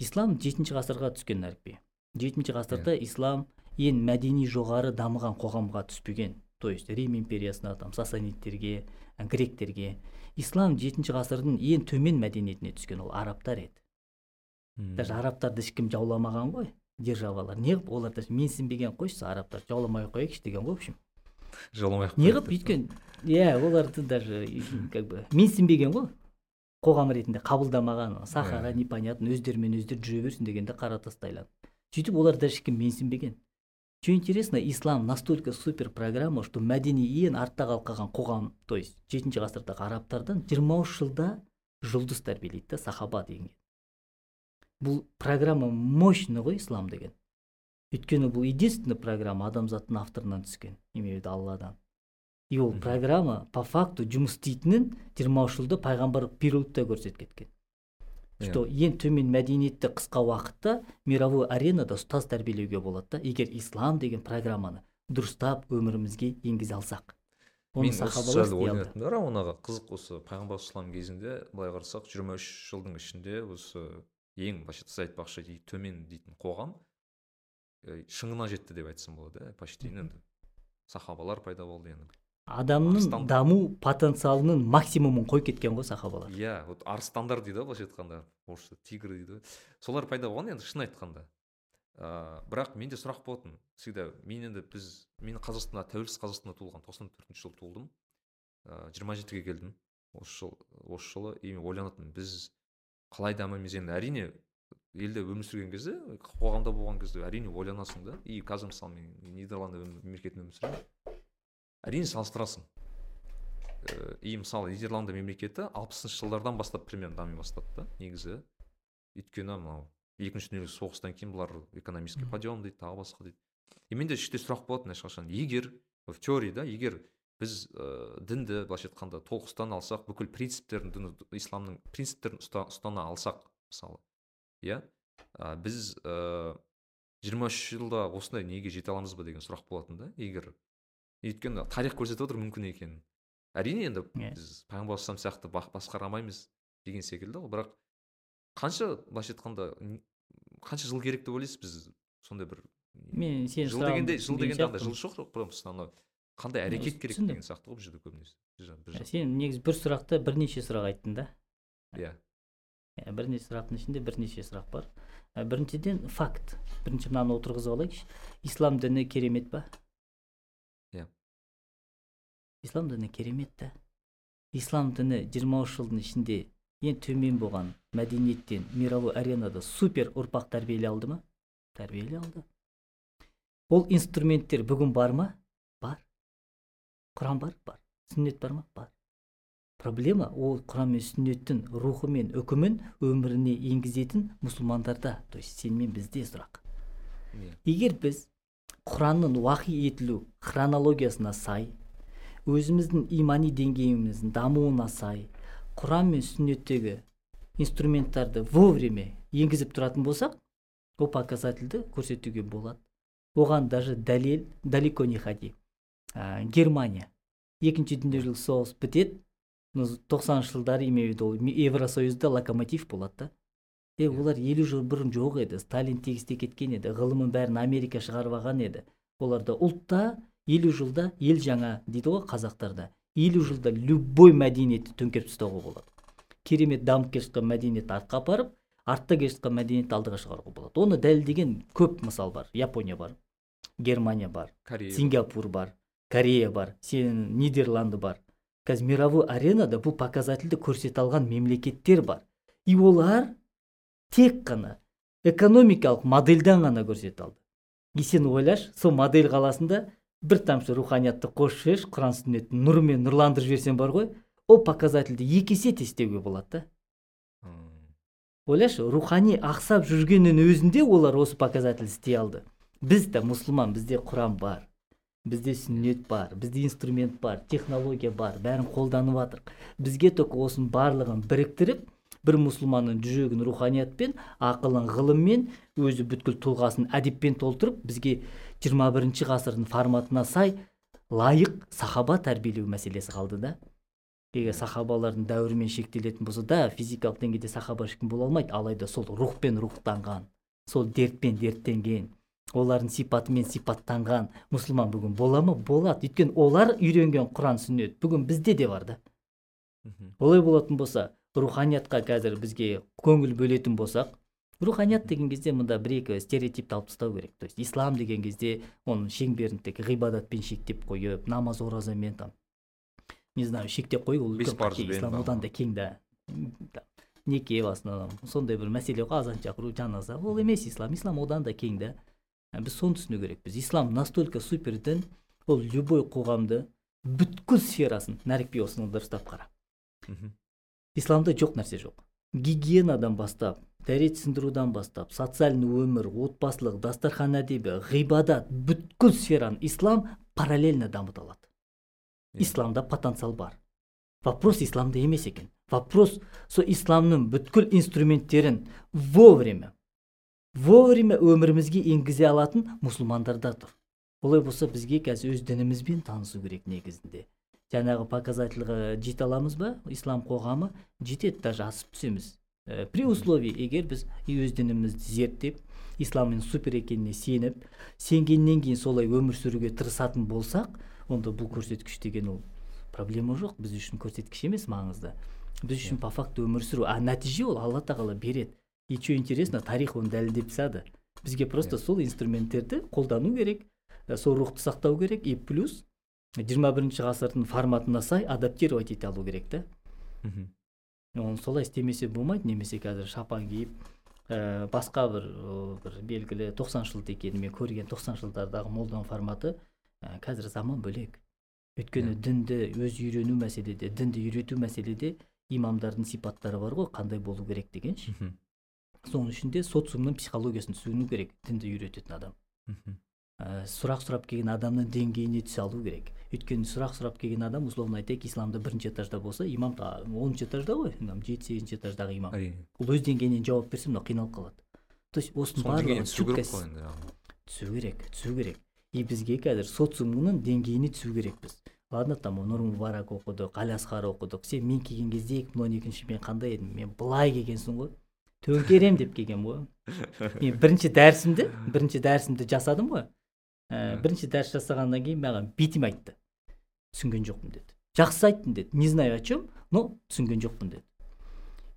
ислам жетінші ғасырға түскен әліпби жетінші ғасырда ислам ең мәдени жоғары дамыған қоғамға түспеген. То есть рим империясына там сасанидтерге ә, гректерге. Ислам жетінші ғасырдың ең төмен мәдениетіне түскен ол арабтар еді. Даже арабтарды ешкім жауламаған ғой державалар. Неғып олар даже менсінбеген қойшы арабтар жауламай ақ қояйықшы деген ғой в общем. Жоламай ақ неғып өйткені иә оларды даже как бы менсінбеген ғой. Қоғам ретінде қабылдамаған сахара непонятно өздерімен өздері жүре берсін дегенде қара тастайлады сөйтіп олар даже ешкім менсінбеген. Что интересно ислам настолько супер программа что мәдени ең артта қалып қалған қоғам то есть жетінші ғасырдағы арабтардан жиырма үш жылда жұлдыз тәрбиелейді да сахаба деген. Бұл программа мощный ғой ислам деген. Өйткені бұл единственный программа адамзаттың авторынан түскен имею в виду алладан. И ол программа по факту жұмыс істейтінін жиырма үш жылда пайғамбар периодта көрсетіп кеткен. Что ең төмен мәдениетті қысқа уақытта мировой аренада ұстаз тәрбиелеуге болады да егер ислам деген программаны дұрыстап өмірімізге енгізе алсақ. Оны мен осы сахабалар жайлы да аға қызық осы пайғамбар ислам кезінде былай қарасақ жиырма үш жылдың ішінде осы ең былайша сіз айтпақшы төмен дейтін қоғам э, шыңына жетті деп айтсам болады иә почти. Енді сахабалар пайда болды енді. Адамның даму потенциалының максимумын қойып кеткен ғой сахабалар иә вот арыстандар дейді ғой былайша айтқанда. Орысша тигр дейді. Солар пайда болған енді шын айтқанда. Ыыы бірақ менде сұрақ болатын. Всегда мен енді біз мен қазақстанда тәуелсіз қазақстанда туылған тоқсан төртінші жылы туылдым. Ыыы жиырма жетіге келдім. Осы жыл осы жылы и мен ойланатынмын біз қалай дамимыз енді? Әрине елде өмір сүрген кезде қоғамда болған кезде әрине ойланасың да. И қазір мысалы мен нидерланд мемлекетінде өмір сүремін. Әрине салыстырасың. Э, и мысалы нидерланды мемлекеті алпысыншы жылдардан бастап примерно дами бастады да негізі. Өйткені мынау екінші дүниежүзілік соғыстан кейін бұлар экономический подъем дейді тағы басқа дейді. И менде іште сұрақ болатын ешқашан. Егер в теорияда егер біз ә, дінді былайша айтқанда толық ұстана алсақ бүкіл принциптерін дін исламның принциптерін ұста- ұстана алсақ мысалы иә ә, біз ә, жиырма үш жылда осындай неге жете аламыз ба деген сұрақ болатын да егер өйткені тарих көрсетіп отыр мүмкін екенін әрине енді Иә. біз пайғамбар алейхисалам сияқты басқара алмаймыз деген секілді ғой бірақ қанша былайша айтқанда қанша жыл керек деп ойлайсыз біз? Сондай бір мен сенің жыл дегенде жыл дегенде андай жыл жоқ просто анау қандай әрекет керек деген сияқты ғой бұл жерде көбінесе. Жақ. сен негізі бір сұрақта бірнеше сұрақ айттың да. Иә. Иә, бірнеше сұрақтың ішінде бірнеше сұрақ бар. Ә, біріншіден факт. Бірінші мынаны отырғызып алайықшы. Ислам діні керемет па. Ислам діні керемет та ислам діні 23 жылдың ішінде ең төмен болған мәдениеттен мировой аренада супер ұрпақ тәрбиелей алды ма тәрбиелей алды ол инструменттер бүгін бар ма бар құран бар бар сүннет бар ма бар проблема ол құран мен сүннеттің рухы мен үкімін өміріне енгізетін мұсылмандарда то есть сен мен бізде сұрақ егер біз құранның уахи етілу хронологиясына сай өзіміздің имани деңгейіміздің дамуына сай құран мен сүннеттегі инструменттарды вовремя енгізіп тұратын болсақ ол показательді көрсетуге болады. Оған даже дәлел далеко не ходи. Ә, германия. Екінші дүниежүзілік соғыс бітеді. Тоқсаныншы жылдары имею в виду ол евросоюзда локомотив болады да. Е Иә. олар елу жыл бұрын жоқ еді. Сталин тегісте кеткен еді. Ғылымын бәрін америка шығарып алған еді. Оларда ұлтта елу жылда ел жаңа дейді ғой қазақтарда. Елу жылда любой мәдениетті төңкеріп тастауға болады. Керемет дамып келе жатқан мәдениетті артқа апарып артта келе жатқан мәдениетті алдыға шығаруға болады. Оны дәлелдеген көп мысал бар. Япония бар германия бар корея сингапур бар корея бар сен нидерланды бар. Қазір мировой аренада бұл показательді көрсете алған мемлекеттер бар. И олар тек қана экономикалық модельден ғана көрсете алды. И сен ойлашы сол модель қаласында бір тамшы руханиятты қосып жіберші құран сүннеттің нұрымен нұрландырып жіберсең бар ғой ол показательді екі есе тестеуге болады да. Ойлашы рухани ақсап жүргеннің өзінде олар осы показатель істей алды. Біз де мұсылман бізде құран бар бізде сүннет бар бізде инструмент бар технология бар бәрін қолданып жатырық бізге только осының барлығын біріктіріп бір мұсылманның жүрегін руханиятпен ақылын ғылыммен өзі бүткіл тұлғасын әдеппен толтырып бізге 21 бірінші ғасырдың форматына сай лайық сахаба тәрбиелеу мәселесі қалды да. Егер сахабалардың дәуірімен шектелетін болса да физикалық деңгейде сахаба ешкім бола алмайды алайда сол рухпен рухтанған сол дертпен дерттенген олардың сипатымен сипаттанған мұсылман бүгін бола ма? Болады. Өйткені олар үйренген құран сүннет бүгін бізде де бар да. Олай болатын болса руханиятқа қазір бізге көңіл бөлетін болсақ руханият деген кезде мында бір екі стереотипті алып тастау керек. То есть ислам деген кезде оның шеңберін тек ғибадатпен шектеп қойып намаз оразамен там не знаю шектеп қою ол ислам одан да кең да. Неке в основном. Сондай бір мәселе ғой азан шақыру жаназа. Ол емес ислам. Ислам одан да кең да. Біз соны түсіну керекпіз. Ислам настолько супер дін ол любой қоғамды бүткіл сферасын нәрікби осыны дұрыстап қара. Исламда жоқ нәрсе жоқ. Гигиенадан бастап дәрет сындырудан бастап социальный өмір отбасылық дастархан әдебі ғибадат бүткіл сфераны ислам параллельно дамыта алады. Иә. исламда потенциал бар. Вопрос исламда емес екен. Вопрос сол исламның бүткіл инструменттерін вовремя вовремя өмірімізге енгізе алатын мұсылмандарда тұр. Олай болса бізге қазір өз дінімізбен танысу керек негізінде. Жаңағы показательға жете аламыз ба? Ислам қоғамы? Жетеді даже асып түсеміз. При условии егер біз өз дінімізді зерттеп исламның супер екеніне сеніп сенгеннен кейін солай өмір сүруге тырысатын болсақ онда бұл көрсеткіш деген ол проблема жоқ. Біз үшін көрсеткіш емес маңызды. Біз үшін по факту өмір сүру а нәтиже ол алла тағала береді. И что интересно тарих оны дәлелдеп тастады. Бізге просто сол инструменттерді қолдану керек ә, сол рухты сақтау керек. И плюс 21 бірінші ғасырдың форматына сай адаптировать ете алу керек та. Мхм. Оны солай істемесе болмайды немесе қазір шапан киіп ә, басқа бір ә, бір белгілі 90 жылды екен мен көрген 90 жылдардағы молданың форматы ә, қазір заман бөлек. Өйткені дінді өзі үйрену мәселеде дінді үйрету мәселеде имамдардың сипаттары бар ғой қандай болу керек деген ше. Соның ішінде социумның психологиясын түсіну керек дінді үйрететін адам. Мхм. Ә, сұрақ сұрап келген адамның деңгейіне түсе алу керек. Өйткені сұрақ сұрап келген адам условно айтайық исламда бірінші этажда болса имам оныншы этажда ғой жеті сегізінші этаждағы имам. Әрине. Ол өз деңгейінен жауап берсе мынау қиналып қалады. То есть осының барлығы түсу керек түсу керек түсу керек. И бізге қазір социумның деңгейіне түсу керекпіз. Ладно там нұр мүбарак оқыдық әл асқар оқыдық. Сен мен келген кезде екі мың он екінші мен қандай едім? Мен былай келгенсің ғой. Төңкерем деп келгенмін ғой. Мен бірінші дәрісімді бірінші дәрісімді жасадым ғой. Ә, бірінші дәріс жасағаннан кейін маған битим айтты. Түсінген жоқпын деді. Жақсы айттың деді. Не знаю о чем но түсінген жоқпын деді.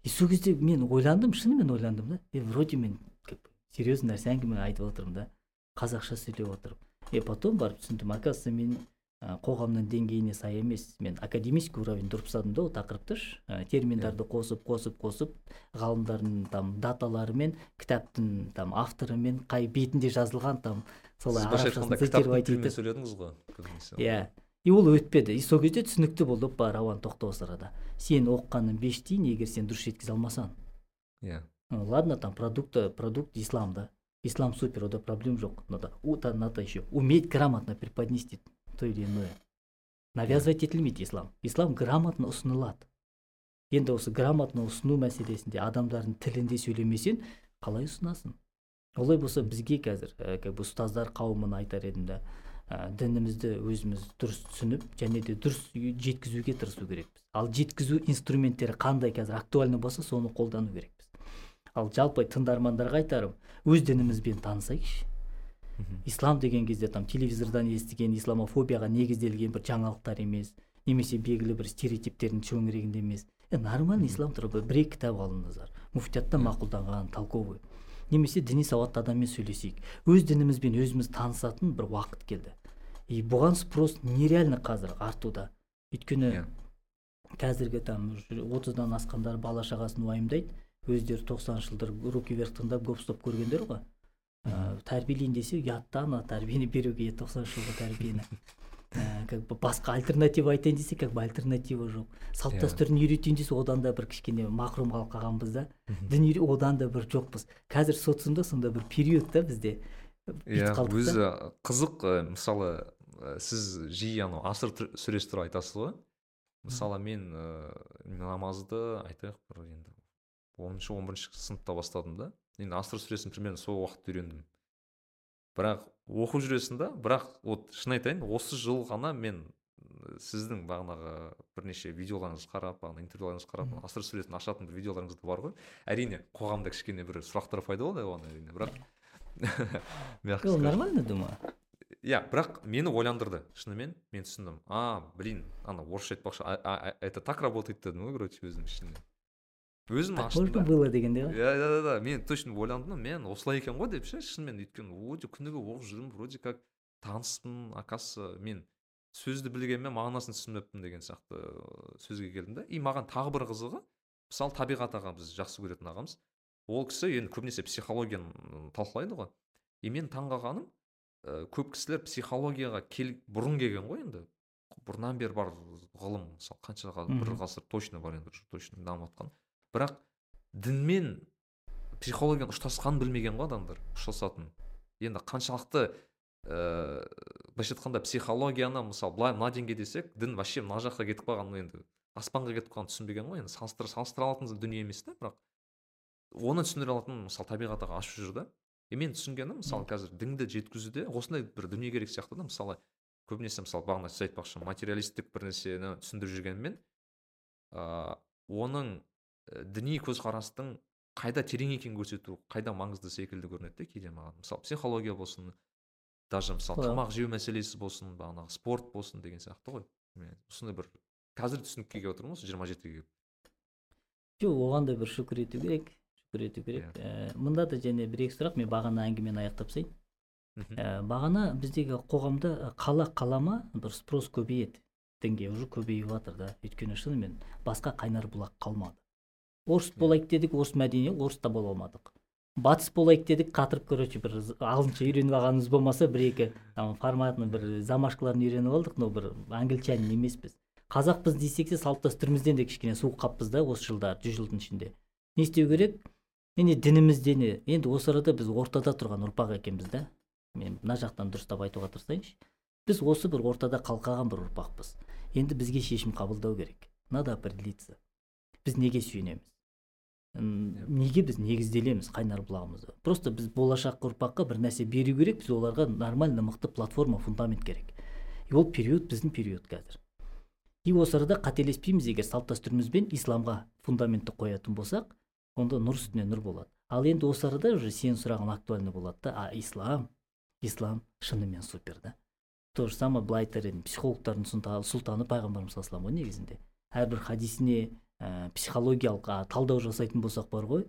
И сол кезде мен ойландым шынымен ойландым да. Е вроде мен как серьезный нәрсе әңгіме айтып отырмын да. Қазақша сөйлеп отырып и потом барып түсіндім. Оказывается мен ә, қоғамның деңгейіне сай емес. Мен академический уровеньде ұрып тастадым да ол тақырыпты ә, терминдарды қосып қосып қосып ғалымдардың там даталарымен кітаптың там авторымен қай бетінде жазылған там солай арабшасын етіп сөйледіңіз ғой көбінесе иә и ол өтпеді и сол кезде түсінікті болды опа рауан тоқта осы арада сен оқығаның беш тиын егер сен дұрыс жеткізе алмасаң иә ладно, там продукт, продукт ислам, да. Ислам супер, ода проблем жоқ. Надо, ута, надо еще уметь грамотно преподнести то или иное. Навязывать етілмейді ислам. Ислам грамотно ұсынылады. Енді осы грамотно ұсыну мәселесінде адамдардың тілінде сөйлемесең, қалай ұсынасың? Олай болса бізге қазір ә, как бы ұстаздар қауымына айтар едім да ә, дінімізді өзіміз дұрыс түсініп және де дұрыс жеткізуге тырысу керекпіз. Ал жеткізу инструменттері қандай қазір актуальны болса соны қолдану керекпіз. Ал жалпы тыңдармандарға айтарым өз дінімізбен танысайықшы. Ислам деген кезде там телевизордан естіген исламофобияға негізделген бір жаңалықтар емес немесе белгілі бір стереотиптердің төңірегінде емес. Е нормальный ислам туралы бір екі кітап алыңыздар. Муфтияттан мақұлданған толковый немесе діни сауатты адаммен сөйлесейік. Өз дінімізбен өзіміз танысатын бір уақыт келді. И бұған спрос нереально қазір артуда. Өйткені Иә. қазіргі там отыздан асқандар бала шағасын уайымдайды. Өздері тоқсаныншы жылдары руки вверх тыңдап гоп стоп көргендер ғой. Ә, тәрбиелейін десе ұятты ана тәрбиені беруге тоқсаныншы жылғы тәрбиені. как бы басқа альтернатива айтайын десе как бы альтернатива жоқ. Салт Иә. дәстүрін үйретейін десе одан да бір кішкене мақрұм қалып қалғанбыз да. Дін одан да бір жоқпыз. Қазір социумда сондай бір период та бізде. Иә өзі қызық ә, мысалы ә, сіз жиі анау асыр сүресі туралы айтасыз ғой. Мысалы мен ә, намазды айтайық бір енді оныншы он бірінші сыныпта бастадым да. Енді асыр сүресін примерно сол уақытта үйрендім. Бірақ оқып жүресің да бірақ вот шын айтайын осы жыл ғана мен сіздің бағанағы бірнеше видеоларыңызды қарап бағана интервьюларыңызды қарап асыр сүресін ашатын бір видеоларыңыз да бар ғой. Әрине қоғамда кішкене бір сұрақтар пайда болды оған әрине бірақ ол нормально думаю? Иә бірақ мені ойландырды. Шынымен мен түсіндім а блин ана орысша айтпақшы это так работает дедім ғой короче өзім ішімнен өзім так аштым можно да. было дегендей ғой иә да да да. Мен точно ойландым да мен осылай екен ғой деп ше шынымен өйткені өте күніге оқып жүрмін вроде как таныспын оказывается мен сөзді білгенмен мағынасын түсінбеппін деген сияқты сөзге келдім да. И маған тағы бір қызығы мысалы табиғат аға біз жақсы көретін ағамыз. Ол кісі енді көбінесе психологияны талқылайды ғой. И мен таңғалғаным ә, көп кісілер психологияға кел, бұрын келген ғой енді. Бұрыннан бері бар ғылым мысалы қанша бір ғасыр точно бар енді точно дамып жатқан. Бірақ дінмен психологияның ұштасқанын білмеген ғой адамдар ұштасатын. Енді қаншалықты ыыы былайша айтқанда психологияны мысалы былай мына деңгейде десек дін вообще мына жаққа кетіп қалған енді аспанға кетіп қалғанын түсінбеген ғой енді салыстыра салыстыра алатын дүние емес та бірақ оны түсіндіре алатын мысалы табиғат аға ашып жүр да. И мен түсінгенім мысалы қазір дінді жеткізуде осындай бір дүние керек сияқты да мысалы көбінесе мысалы бағана сіз айтпақшы материалистік бір нәрсені түсіндіріп жүргенмен ыыы оның діни көзқарастың қайда терең екенін көрсету қайда маңызды секілді көрінеді да кейде маған. Мысалы психология болсын даже мысалы тамақ жеу мәселесі болсын бағанағы спорт болсын деген сияқты ғой. Мен осындай бір қазір түсінікке келіп отырмын осы жиырма жетіге келіп. Жоқ оған да бір шүкір ету керек шүкір ету керек. Ә, мында да және бір екі сұрақ мен бағана әңгімені аяқтап тастайын. Ә, бағана біздегі қоғамда қала қалама бір спрос көбейеді. Дінге уже көбейіп жатыр да. Өйткені шынымен басқа қайнар бұлақ қалмады. Орыс болайық дедік орыс мәдени орыс та бола алмадық. Батыс болайық дедік қатырып короче бір ағылшынша үйреніп алғанымыз болмаса бір екі там форматный бір замашкаларын үйреніп алдық но бір англичанин емеспіз. Қазақпыз десек де салт дәстүрімізден де кішкене суық қаппыз да осы жылдар жүз жылдың ішінде. Не істеу керек? Міне дінімізде не енді осы арада біз ортада тұрған ұрпақ екенбіз да. Мен мына жақтан дұрыстап айтуға тырысайыншы. Біз осы бір ортада қалқаған бір ұрпақпыз. Енді бізге шешім қабылдау керек. Надо определиться. Біз неге сүйенеміз. Неге біз негізделеміз қайнар бұлағымызды? Просто біз болашақ ұрпаққа бір нәрсе беру керек біз оларға нормально мықты платформа фундамент керек. И ол период біздің период қазір. И осы арада қателеспейміз егер салт дәстүріміз бен исламға фундаментті қоятын болсақ онда нұр үстіне нұр болады. Ал енді осы арада уже сенің сұрағың актуальный болады да а ислам ислам шынымен супер да. То же самое былай айтар едім психологтардың сұлтаны, пайғамбарымыз саллаллаху ғой негізінде. Әрбір хадисіне ә, психологиялық а, талдау жасайтын болсақ бар ғой.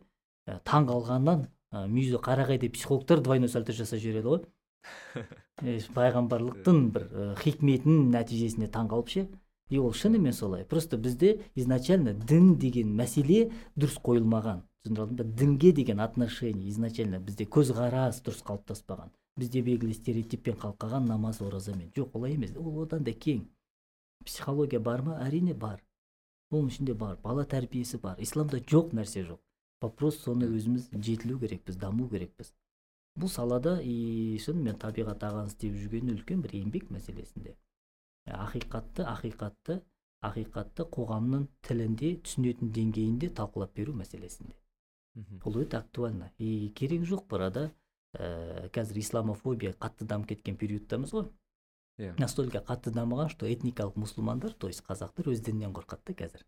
Ә, таң қалғаннан ә, мүйізі қарағайдай психологтар двойной сальто жасап жібереді ғой. Е, пайғамбарлықтың бір ә, хикметінің нәтижесіне таң қалып ше. И ол шынымен солай просто бізде изначально дін деген мәселе дұрыс қойылмаған. Түсіндіре алдым ба? Дінге деген отношение изначально бізде көзқарас дұрыс қалыптаспаған. Бізде белгілі стереотиппен қалқаған намаз оразамен. Жоқ олай емес. Ол одан да кең. Психология бар ма? Әрине бар. Оның ішінде бар бала тәрбиесі бар исламда жоқ нәрсе жоқ вопрос соны өзіміз жетілу керекпіз даму керекпіз бұл салада и шынымен табиғат ағаңыз істеп жүрген үлкен бір еңбек мәселесінде ақиқатты ақиқатты ақиқатты қоғамның тілінде түсінетін деңгейінде талқылап беру мәселесінде бұл өте актуально и керек жоқ арада ә, қазір исламофобия қатты дамып кеткен периодтамыз ғой Иә. настолько қатты дамыған что этникалық мұсылмандар то есть қазақтар өз дінінен қорқады да қазір.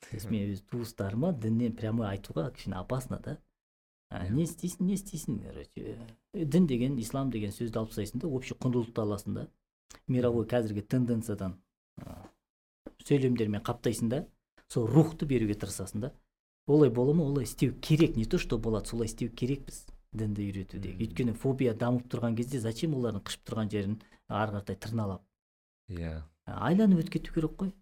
То есть мен өз туыстарыма діннен прямой айтуға кішкене опасно да. Ә, Иә. не істейсің не істейсің короче. Э, дін деген ислам деген сөзді алып тастайсың да общий құндылықты аласың да. Мировой қазіргі тенденциядан ә, сөйлемдермен қаптайсың да сол рухты беруге тырысасың да. Олай бола ма? Олай істеу керек. Не то что болады солай істеу керекпіз дінді үйретуде. Өйткені фобия дамып тұрған кезде зачем олардың қышып тұрған жерін ары қаратай тырналап. Иә. Айланып өтіп кету керек қой.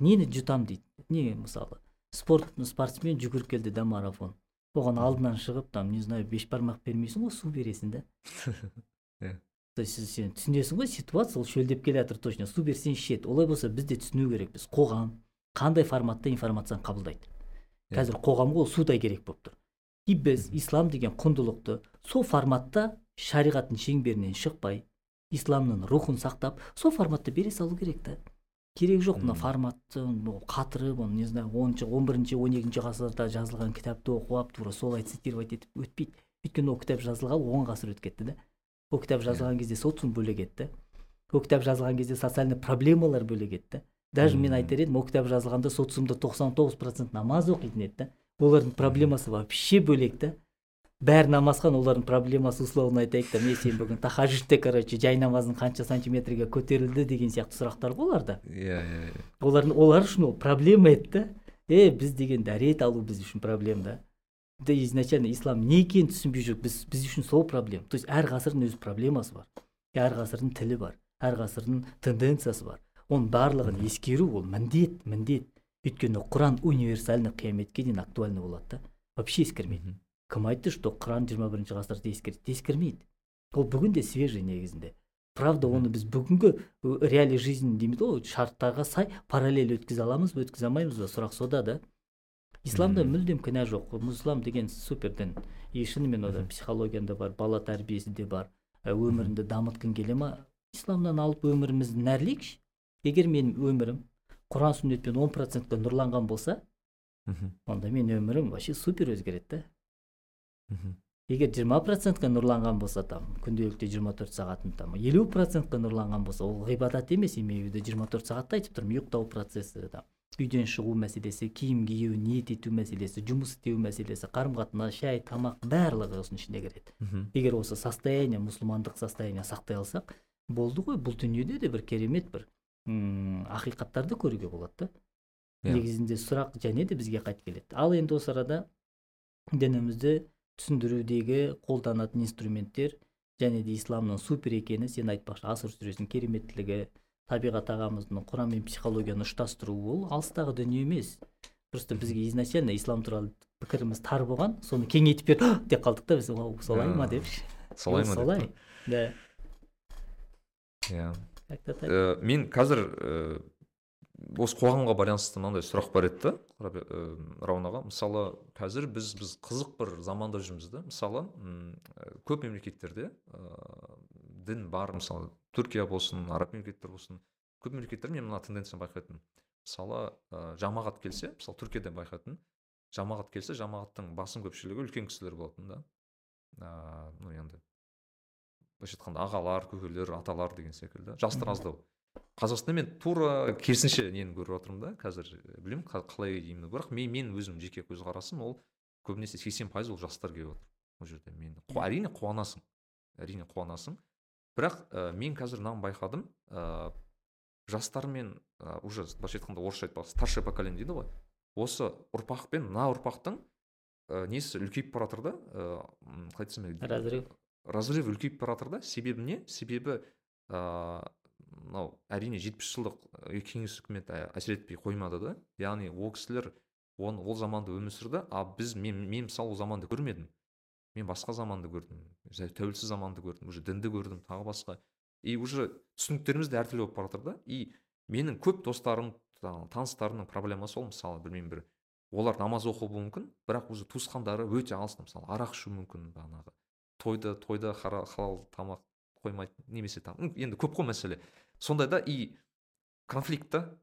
Нені жұтам дейді? Не мысалы спорт спортсмен жүгіріп келді да марафон. Оған алдынан шығып там не знаю бешбармақ бермейсің ғой су бересің да. Иә. то есть сен түсінесің ғой ситуация ол шөлдеп келе жатыр точно. Су берсең ішеді. Олай болса біз де түсіну керекпіз қоғам қандай форматта информацияны қабылдайды? Иә. қазір қоғамға ол судай керек болып тұр. И біз ислам деген құндылықты сол форматта шариғаттың шеңберінен шықпай исламның рухын сақтап сол форматта бере салу керек та. Керек жоқ мына форматты қатырып оны не знаю оныншы он бірінші он екінші ғасырда жазылған кітапты оқып алып тура солай цитировать етіп өтпейді. Өйткені ол кітап жазылғалы он ғасыр өтіп кетті да ол кітап жазылған кезде социум бөлек еді да ол кітап жазылған кезде социальный проблемалар бөлек еді да даже мен айтар едім ол кітап жазылғанда социумда 99 процент намаз оқитын еді да олардың проблемасы вообще бөлек та бәрі намазхан олардың проблемасы условно айтайық та мен сен бүгін тахажжудте короче жай намазың қанша сантиметрге көтерілді деген сияқты сұрақтар ғой оларда иә иә иә. олардың олар үшін ол проблема еді да. Е біз деген дәрет алу біз үшін проблема да. Да изначально ислам не екенін түсінбей жүр. Біз біз үшін сол проблема. То есть әр ғасырдың өз проблемасы бар. Әр ғасырдың тілі бар. Әр ғасырдың тенденциясы бар. Оның барлығын ескеру ол міндет міндет. Өйткені құран универсальный қияметке дейін актуальный болады да. Вообще ескермейді. Кім айтты что құран 21 ғасырда ескереді ескермейді. Ол бүгін де свежий негізінде. Правда оны біз бүгінгі реалий жизнь дейміз ғой шарттарға сай параллель өткізе аламыз ба өткізе алмаймыз ба? Сұрақ сода да. Исламда мүлдем кінә жоқ. Ислам деген супер дін и шынымен ода психологияда бар бала тәрбиесі де бар. Ә, өміріңді дамытқың келе ма? Исламнан алып өмірімізді нәрлейікші егер менің өмірім құран сүннетпен он процентке нұрланған болса онда менің өмірім вообще супер өзгереді да. Егер жиырма процентке нұрланған болса там күнделікті 24 сағатын там елу процентке нұрланған болса ол ғибадат емес имею в виду жиырма төрт сағатта айтып тұрмын ұйықтау процесі там. Үйдөн чыгуу маселеси кийим кийүү ниет этүү маселеси жумуш істөө маселеси карым катнаш шай тамак баардыгы осунун ичинде кирет эгер осы состояние мусулмандык состояние сактай алсак болду го бул дүйнөдө да бир керемет бир акыйкаттарды көрүүгө болот да. Иә. негизинде сурак және де бизге кайтып келет ал енді осы арада дінімізді түсіндірудегі қолданатын инструменттер және де исламның супер екені сен айтпақшы. Асыр сүресінің кереметтілігі табиғат ағамыздың құран мен психологияны ұштастыруы ол алыстағы дүние емес. Просто бізге изначально ислам туралы пікіріміз тар болған соны кеңейтіп беріп деп қалдық та біз. Солай ма? Деп. солай ма солай. да. Иә. Э, мен қазір э, осы қоғамға байланысты мынандай сұрақ бар еді да э, рауан аға. Мысалы қазір біз біз қызық бір заманда жүрміз да. Мысалы э, көп мемлекеттерде ә, дін бар. Мысалы түркия болсын араб мемлекеттер болсын. Көп мемлекеттер мен мына тенденцияны байқайтынмын. Мысалы ә, жамағат келсе мысалы түркияда байқайтын жамағат келсе жамағаттың басым көпшілігі үлкен кісілер болатын да. Ә, ну енді былайша айтқанда ағалар көкелер аталар деген секілді. Жастар аздау қазақстанда мен тура керісінше нені көріп отырмын да қазір э, білмеймін қа- қалай деймін. Бірақ мен, мен өзім жеке көзқарасым ол көбінесе сексен пайыз ол жастар келіп отыр ол жерде. Мен әрине қуанасың әрине қуанасың. Бірақ ә, мен қазір мынаны байқадым ә, жастармен ә, уже былайша айтқанда орысша айтпақ старшее поколение дейді ғой. Осы ұрпақ пен мына ұрпақтың ә, несі үлкейіп бара жатыр да ә, м, қалай айтсам разрыв. Разрыв үлкейіп бара жатыр да себебі не? Себебі ыыы мынау әрине жетпіс жылдық кеңес үкіметі әсер етпей қоймады да. Яғни ол кісілер оны ол заманда өмір сүрді а біз мен, мен мысалы ол заманды көрмедім. Мен басқа заманды көрдім тәуелсіз заманды көрдім уже дінді көрдім тағы басқа. И уже түсініктеріміз де әртүрлі болып бара жатыр да. И менің көп достарым та- таныстарымның проблемасы ол мысалы білмеймін бір олар намаз оқуы мүмкін бірақ уже туысқандары өте алыста мысалы арақ ішу мүмкін бағанағы. Тойда хара- халал тамақ қоймайды немесе там енді көп қой мәселе. Сондай да и конфликт та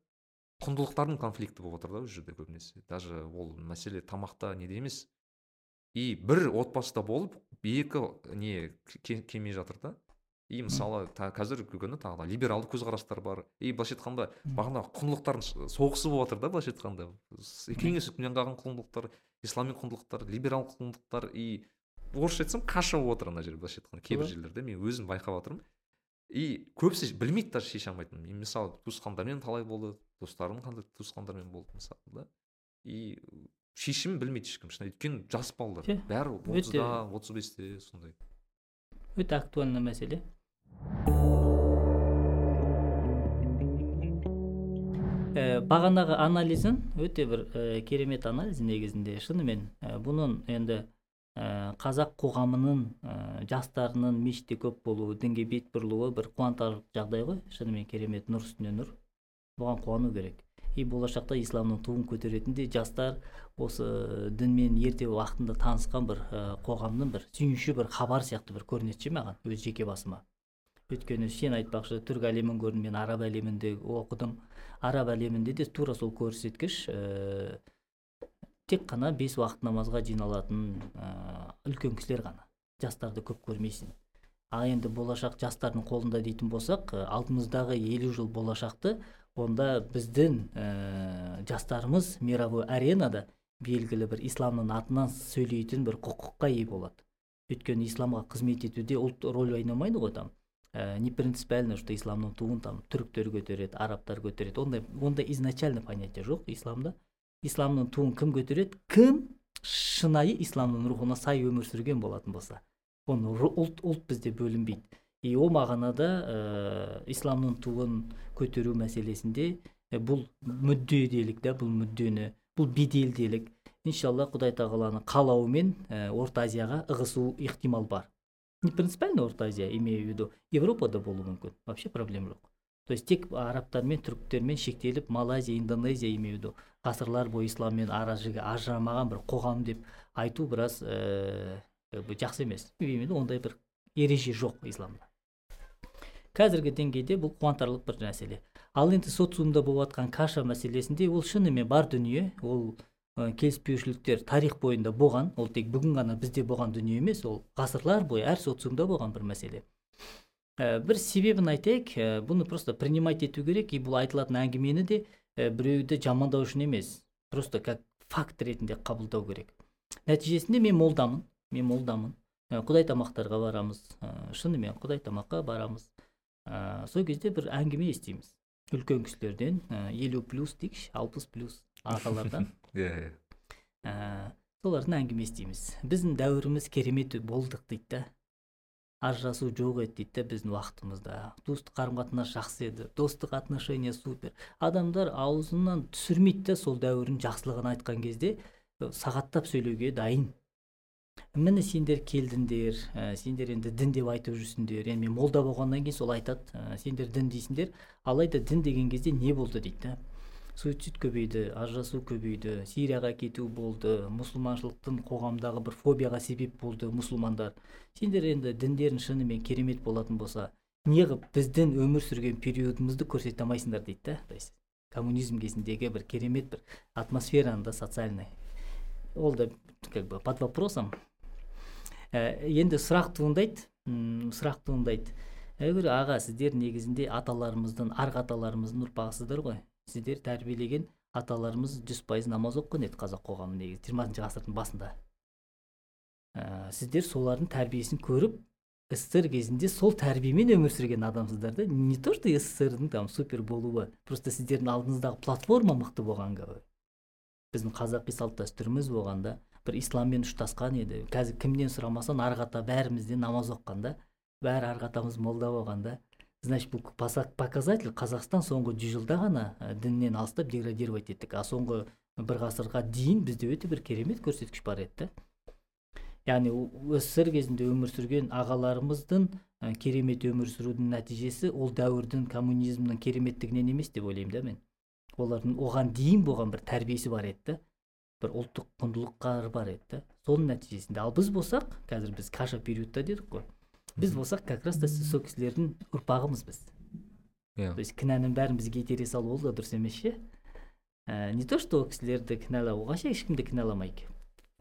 құндылықтардың конфликті болып отыр да ол жерде көбінесе. Даже ол мәселе тамақта неде емес. И бір отбасыда болып екі не ке- келмей жатыр да. И мысалы та, қазіргі күні тағы да либералды көзқарастар бар. И былайша айтқанда бағана құндылықтардың соғысы болып жатыр да былайша айтқанда. Кеңес үкіметінен қалған құндылықтар ислами құндылықтар либерал құндылықтар и орысша айтсам каша болып отыр ана жерде былайша айтқанда. Кейбір жерлерде мен өзім байқап жатырмын и көбісі білмейді даже шеше алмайтын мен мысалы туысқандармен талай болды достарым қандай туысқандармен болды мысалы да. И шешімін білмейді ешкім шын өйткені жас балалар. Бәрі отызда отыз бесте сондай. өте актуальный мәселе. Ә, бағанағы анализін өте бір ә, керемет анализ негізінде. Шынымен ә, бұның енді ә, қазақ қоғамының ә, жастарының мешітте көп болуы дінге бет бұрылуы бір қуантарлық жағдай ғой. Шынымен керемет нұр үстіне нұр. Бұған қуану керек. И болашақта исламның туын көтеретіндей жастар осы дінмен ерте уақытында танысқан бір қоғамның бір сүйінші бір хабар сияқты бір көрінеді ше маған өз жеке басыма. Өйткені сен айтпақшы түрік әлемін көрдім мен араб әлемінде оқыдым. Араб әлемінде де тура сол көрсеткіш тек қана бес уақыт намазға жиналатын үлкен кісілер ғана. Жастарды көп көрмейсің. Ал енді болашақ жастардың қолында дейтін болсақ алдымыздағы елу жыл болашақты онда біздің ә, жастарымыз мировой аренада белгілі бір исламның атынан сөйлейтін бір құқыққа ие болады. Өйткені исламға қызмет етуде ұлт роль ойнамайды ғой там. Ә, не принципиально что исламның туын там түріктер көтереді арабтар көтереді. Ондай ондай изначально понятие жоқ исламда. Исламның туын кім көтереді кім шынайы исламның рухына сай өмір сүрген болатын болса? Оны ұлт ұлт бізде бөлінбейді. И ол мағынада ә, исламның туын көтеру мәселесінде ә, бұл мүдделілік да бұл мүддені бұл беделділік иншалла құдай тағаланың қалауымен ә, орта азияға ығысу ықтимал бар. Не принципиально орта азия имею в европада болуы мүмкін. Вообще проблема жоқ. То есть тек арабтармен түріктермен шектеліп малайзия индонезия виду ғасырлар бойы исламмен ажырамаған бір қоғам деп айту біраз ә, жақсы емес. Виду ондай бір ереже жоқ исламда. Қазіргі деңгейде бұл қуантарлық бір мәселе. Ал енді социумда болып жатқан каша мәселесінде ол шынымен бар дүние ол ә, келіспеушіліктер тарих бойында болған ол тек бүгін ғана бізде болған дүние емес ол ғасырлар бойы әр социумда болған бір мәселе. Бір себебін айтайық. Ә, бұны просто принимать ету керек. И бұл айтылатын әңгімені де э, біреуді жамандау үшін емес. Просто как факт ретінде қабылдау керек. Нәтижесінде мен молдамын. Мен молдамын. Ә, құдай тамақтарға барамыз. Ә, шынымен құдай тамаққа барамыз. Ә, сол кезде бір әңгіме естиміз. Үлкен кісілерден ә, елу плюс дейікші алпыс плюс ағалардан. Иә иә. Солардың әңгіме естиміз. Біздің дәуіріміз керемет болдық дейді да. Ажырасу жоқ еді дейді біздің уақытымызда. Туыстық қарым қатынас жақсы еді. Достық отношения супер. Адамдар аузынан түсірмейді да сол дәуірдің жақсылығын айтқан кезде сағаттап сөйлеуге дайын. Міне сендер келдіңдер ә, сендер енді дін деп айтып жүрсіңдер. Енді мен молда болғаннан кейін сол айтады ә, сендер дін дейсіңдер. Алайда дін деген кезде не болды дейді суицид көбейді ажырасу көбейді сирияға кету болды мұсылманшылықтың қоғамдағы бір фобияға себеп болды мұсылмандар. Сендер енді діндерің шынымен керемет болатын болса неғып біздің өмір сүрген периодымызды көрсете алмайсыңдар дейді да то есть коммунизм кезіндегі бір керемет бір атмосфераны да социальный. Ол да как бы под вопросом. Ә, енді сұрақ туындайды сұрақ туындайды. Әйгүл аға сіздер негізінде аталарымыздың арғы аталарымыздың ұрпағысыздар ғой. Сіздер тәрбиелеген аталарымыз жүз пайыз намаз оқыған еді қазақ қоғамы негізі жиырмасыншы ғасырдың басында. Ә, сіздер солардың тәрбиесін көріп ссср кезінде сол тәрбиемен өмір сүрген адамсыздар да. Не то что сссрдың там супер болуы просто сіздердің алдыңыздағы платформа мықты болған ғой біздің қазақи салт дәстүріміз болғанда бір исламмен ұштасқан еді. Қазір кімнен сұрамасаң арғы ата бәріміз намаз оқығанда бәрі арғы атамыз молда болғанда значит бұл показатель қазақстан соңғы жүз жылда ғана ә, діннен алыстап деградировать еттік а соңғы бір ғасырға дейін бізде өте бір керемет көрсеткіш бар еді яғни ссср кезінде өмір сүрген ағаларымыздың ә, керемет өмір сүрудің нәтижесі ол дәуірдің коммунизмнің кереметтігінен емес деп ойлаймын да мен. Олардың оған дейін болған бір тәрбиесі бар еді бір ұлттық құндылықтары бар еді соның нәтижесінде. Ал біз болсақ қазір біз каша периодта дедік қой. Біз болсақ как раз та сол кісілердің ұрпағымыз біз. Иә. То есть кінәнің бәрін бізге итере салу ол да дұрыс емес ше. Ә, не то что ол кісілерді кінәлау вообще ешкімді кінәламайық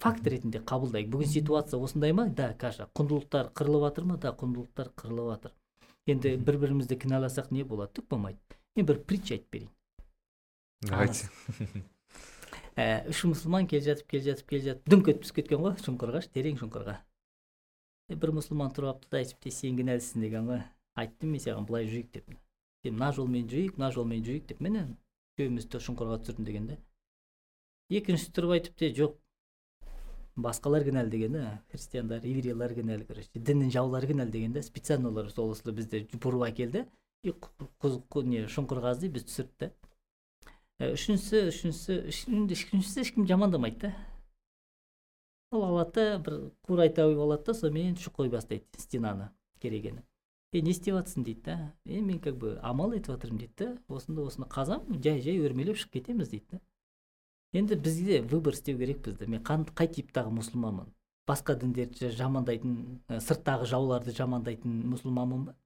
факт ретінде қабылдайық бүгін ситуация осындай ма? Да каша құндылықтар қырылып жатыр ма? Да құндылықтар қырылып жатыр енді бір бірімізді кінәласақ не болады? Түк болмайды. Мен бір притча айтып берейін. Айт ә, үш мұсылман келе жатып келе жатып келе жатып дүңк етіп түсіп кеткен ғой шұңқырға терең шұңқырға. Бір мұсылман тұрып алыпты да айтыпты сен кінәлісің деген ғой айттым мен саған былай жүрейік деп сен мына жолмен жүрейік мына жолмен жүрейік деп міне үшеумізді шұңқырға түсірдім деген да екіншісі тұрып айтыпты жоқ басқалар кінәлі деген да христиандар еврейлар кінәлі короче діннің жаулары кінәлі деген да специально олар сол осылай бізді бұрып әкелді и не шұңқырға іздеп бізді түсірді да үшіншісі үшіншісі үшінші- үшіншісі ешкім жамандамайды да ол алады да бір қурайта ойып алады да сонымен шұқ қой бастайды стенаны керегені. Е не істеп жатрсың дейді да. Е мен как бы амал етіп жатырмын дейді да. Осында осыны қазамын жай жай өрмелеп шығып кетеміз дейді да. Енді бізге выбор істеу керекпіз да мен қан- қай типтағы мұсылманмын? Басқа діндерді жамандайтын сырттағы жауларды жамандайтын мұсылманмын ба?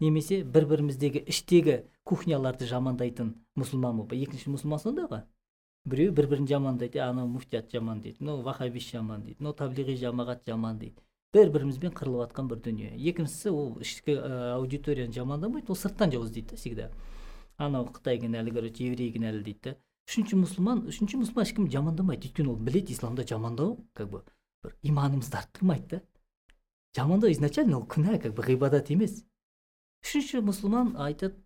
Немесе бір біріміздегі іштегі кухняларды жамандайтын мұсылманмын ба? Екінші мұсылман сондай ғой. Біреу бір бірін жамандайды «Е, анау муфтият жаман дейді мынау вахабист жаман дейді мынау таблиғи жамағат жаман дейді. Бір бірімізбен қырылып жатқан бір дүние. Екіншісі ол ішкі аудиторияны жамандамайды ол сырттан жауыз дейді да всегда. Анау қытай кінәлі короче еврей кінәлі дейді да үшінші мұсылман үшінші мұсылман ешкім жамандамайды. Өйткені ол біледі исламда жамандау как бы бір иманымызды арттырмайды да. Жамандау изначально ол күнә как бы ғибадат емес. Үшінші мұсылман айтады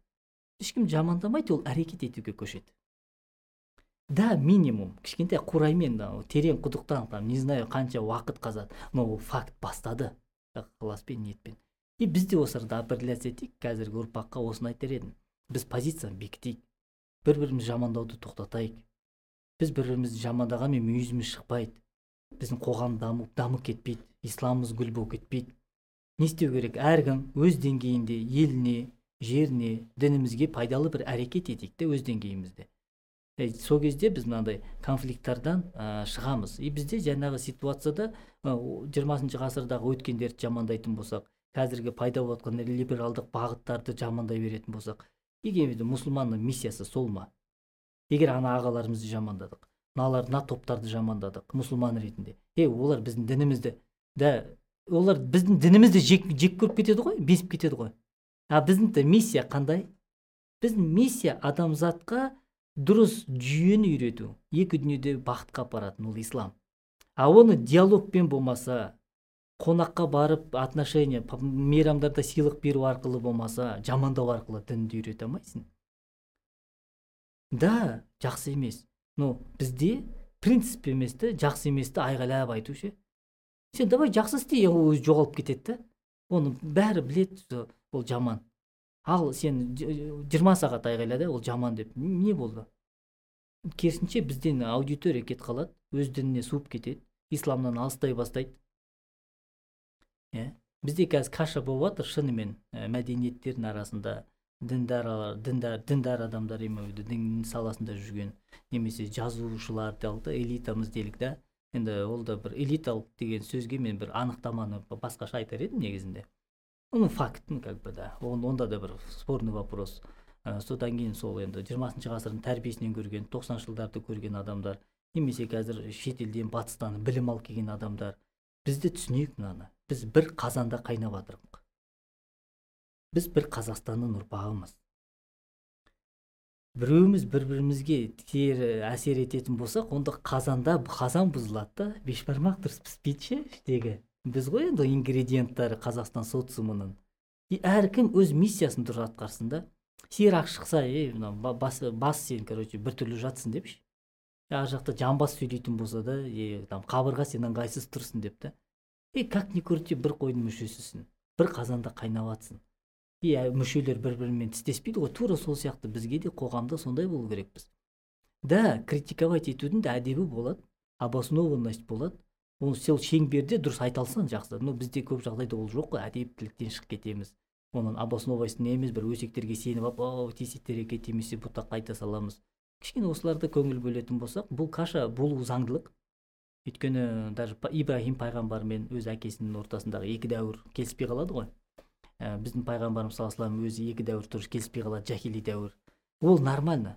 ешкім жамандамайды ол әрекет етуге көшеді. Да минимум. Кішкентай қураймен терең құдықтан там не знаю қанша уақыт қазады. Но факт бастады. Ықыласпен ниетпен. И біз де осы арада определяться етейік. Қазіргі ұрпаққа осыны айтар едім. Біз позицияны бекітейік. Бір бірімізді жамандауды тоқтатайық. Біз бір бірімізді жамандағанмен мүйізіміз шықпайды біздің қоғам дамып дамып кетпейді. Исламымыз гүл болып кетпейді. Не істеу керек? Әркім өз деңгейінде еліне жеріне дінімізге пайдалы бір әрекет етейік те өз деңгейімізде. Сол кезде біз мынандай конфликттардан шығамыз. И бізде жаңағы ситуацияда жиырмасыншы ғасырдағы өткендерді жамандайтын болсақ қазіргі пайда болып жатқан либералдық бағыттарды жамандай беретін болсақ егер мұсылманның миссиясы сол ма? Егер ана ағаларымызды жамандадық мыналар мына топтарды жамандадық мұсылман ретінде е олар біздің дінімізді да олар біздің дінімізді жек, жек көріп кетеді ғой безіп кетеді ғой. А біздің миссия қандай? Біздің миссия адамзатқа дұрыс жүйені үйрету екі дүниеде бақытқа апаратын ол ислам. А оны диалогпен болмаса қонаққа барып отношения мейрамдарда сыйлық беру арқылы болмаса жамандау арқылы дінді үйрете алмайсың. Да жақсы емес. Но бізде принцип емес та жақсы еместі айғайлап айту ше. Сен давай жақсы істе ол өзі жоғалып кетеді да. Оны бәрі біледі ол жаман. Ал сен жиырма сағат айғайла да ол жаман деп. Не болды? Керісінше бізден аудитория кетіп қалады өз дініне суып кетеді исламнан алыстай бастайды. Иә бізде қазір каша болып жатыр шынымен ә, мәдениеттердің арасында діндар діндар діндар адамдар имею дін саласында жүрген немесе жазушылар да элитамыз делік да. Енді ол да бір элиталық деген сөзге мен бір анықтаманы басқаша айтар едім негізінде. Ну факт как бы да. Онда да бір спорный вопрос. Ә, содан кейін сол енді жиырмасыншы ғасырдың тәрбиесінен көрген тоқсаныншы жылдарды көрген адамдар немесе қазір шетелден батыстан білім алып келген адамдар бізді түсінейік мынаны. Біз бір қазанда қайнап жатырмық. Біз бір қазақстанның ұрпағымыз. Біреуміз бір бірімізге тері әсер ететін болсақ онда қазанда қазан бұзылады да бешбармақ дұрыс піспейді ше іштегі. Біз ғой енді ингредиенттары қазақстан социумының. И әркім өз миссиясын дұрыс атқарсын да. Сирақ шықса ей мына бас, бас сен короче біртүрлі жатсың деп ше. Ар жақта жамбас сөйлейтін болса да е там қабырға сен ыңғайсыз тұрсың деп та. Е как ни крути бір қойдың мүшесісің бір қазанда қайнап жатсың и мүшелер бір бірімен тістеспейді ғой тура сол сияқты бізге де қоғамда сондай болу керекпіз. Да критиковать етудің де әдебі болады обоснованность болады оны сол шеңберде дұрыс айта алсаң жақсы. Но бізде көп жағдайда ол жоқ қой әдептіліктен шығып кетеміз. Оның обосновайсын емес бір өсектерге сеніп алып о тисе терекке тимесе бұтаққа айта саламыз. Кішкене осыларды көңіл бөлетін болсақ бұл қаша болу заңдылық. Өйткені даже ибраһим пайғамбар мен өз әкесінің ортасындағы екі дәуір келіспей қалады ғой. Ә, біздің пайғамбарымыз саллаллаху өзі екі дәуір дұрыс келіспей қалады жахили дәуір. Ол нормально.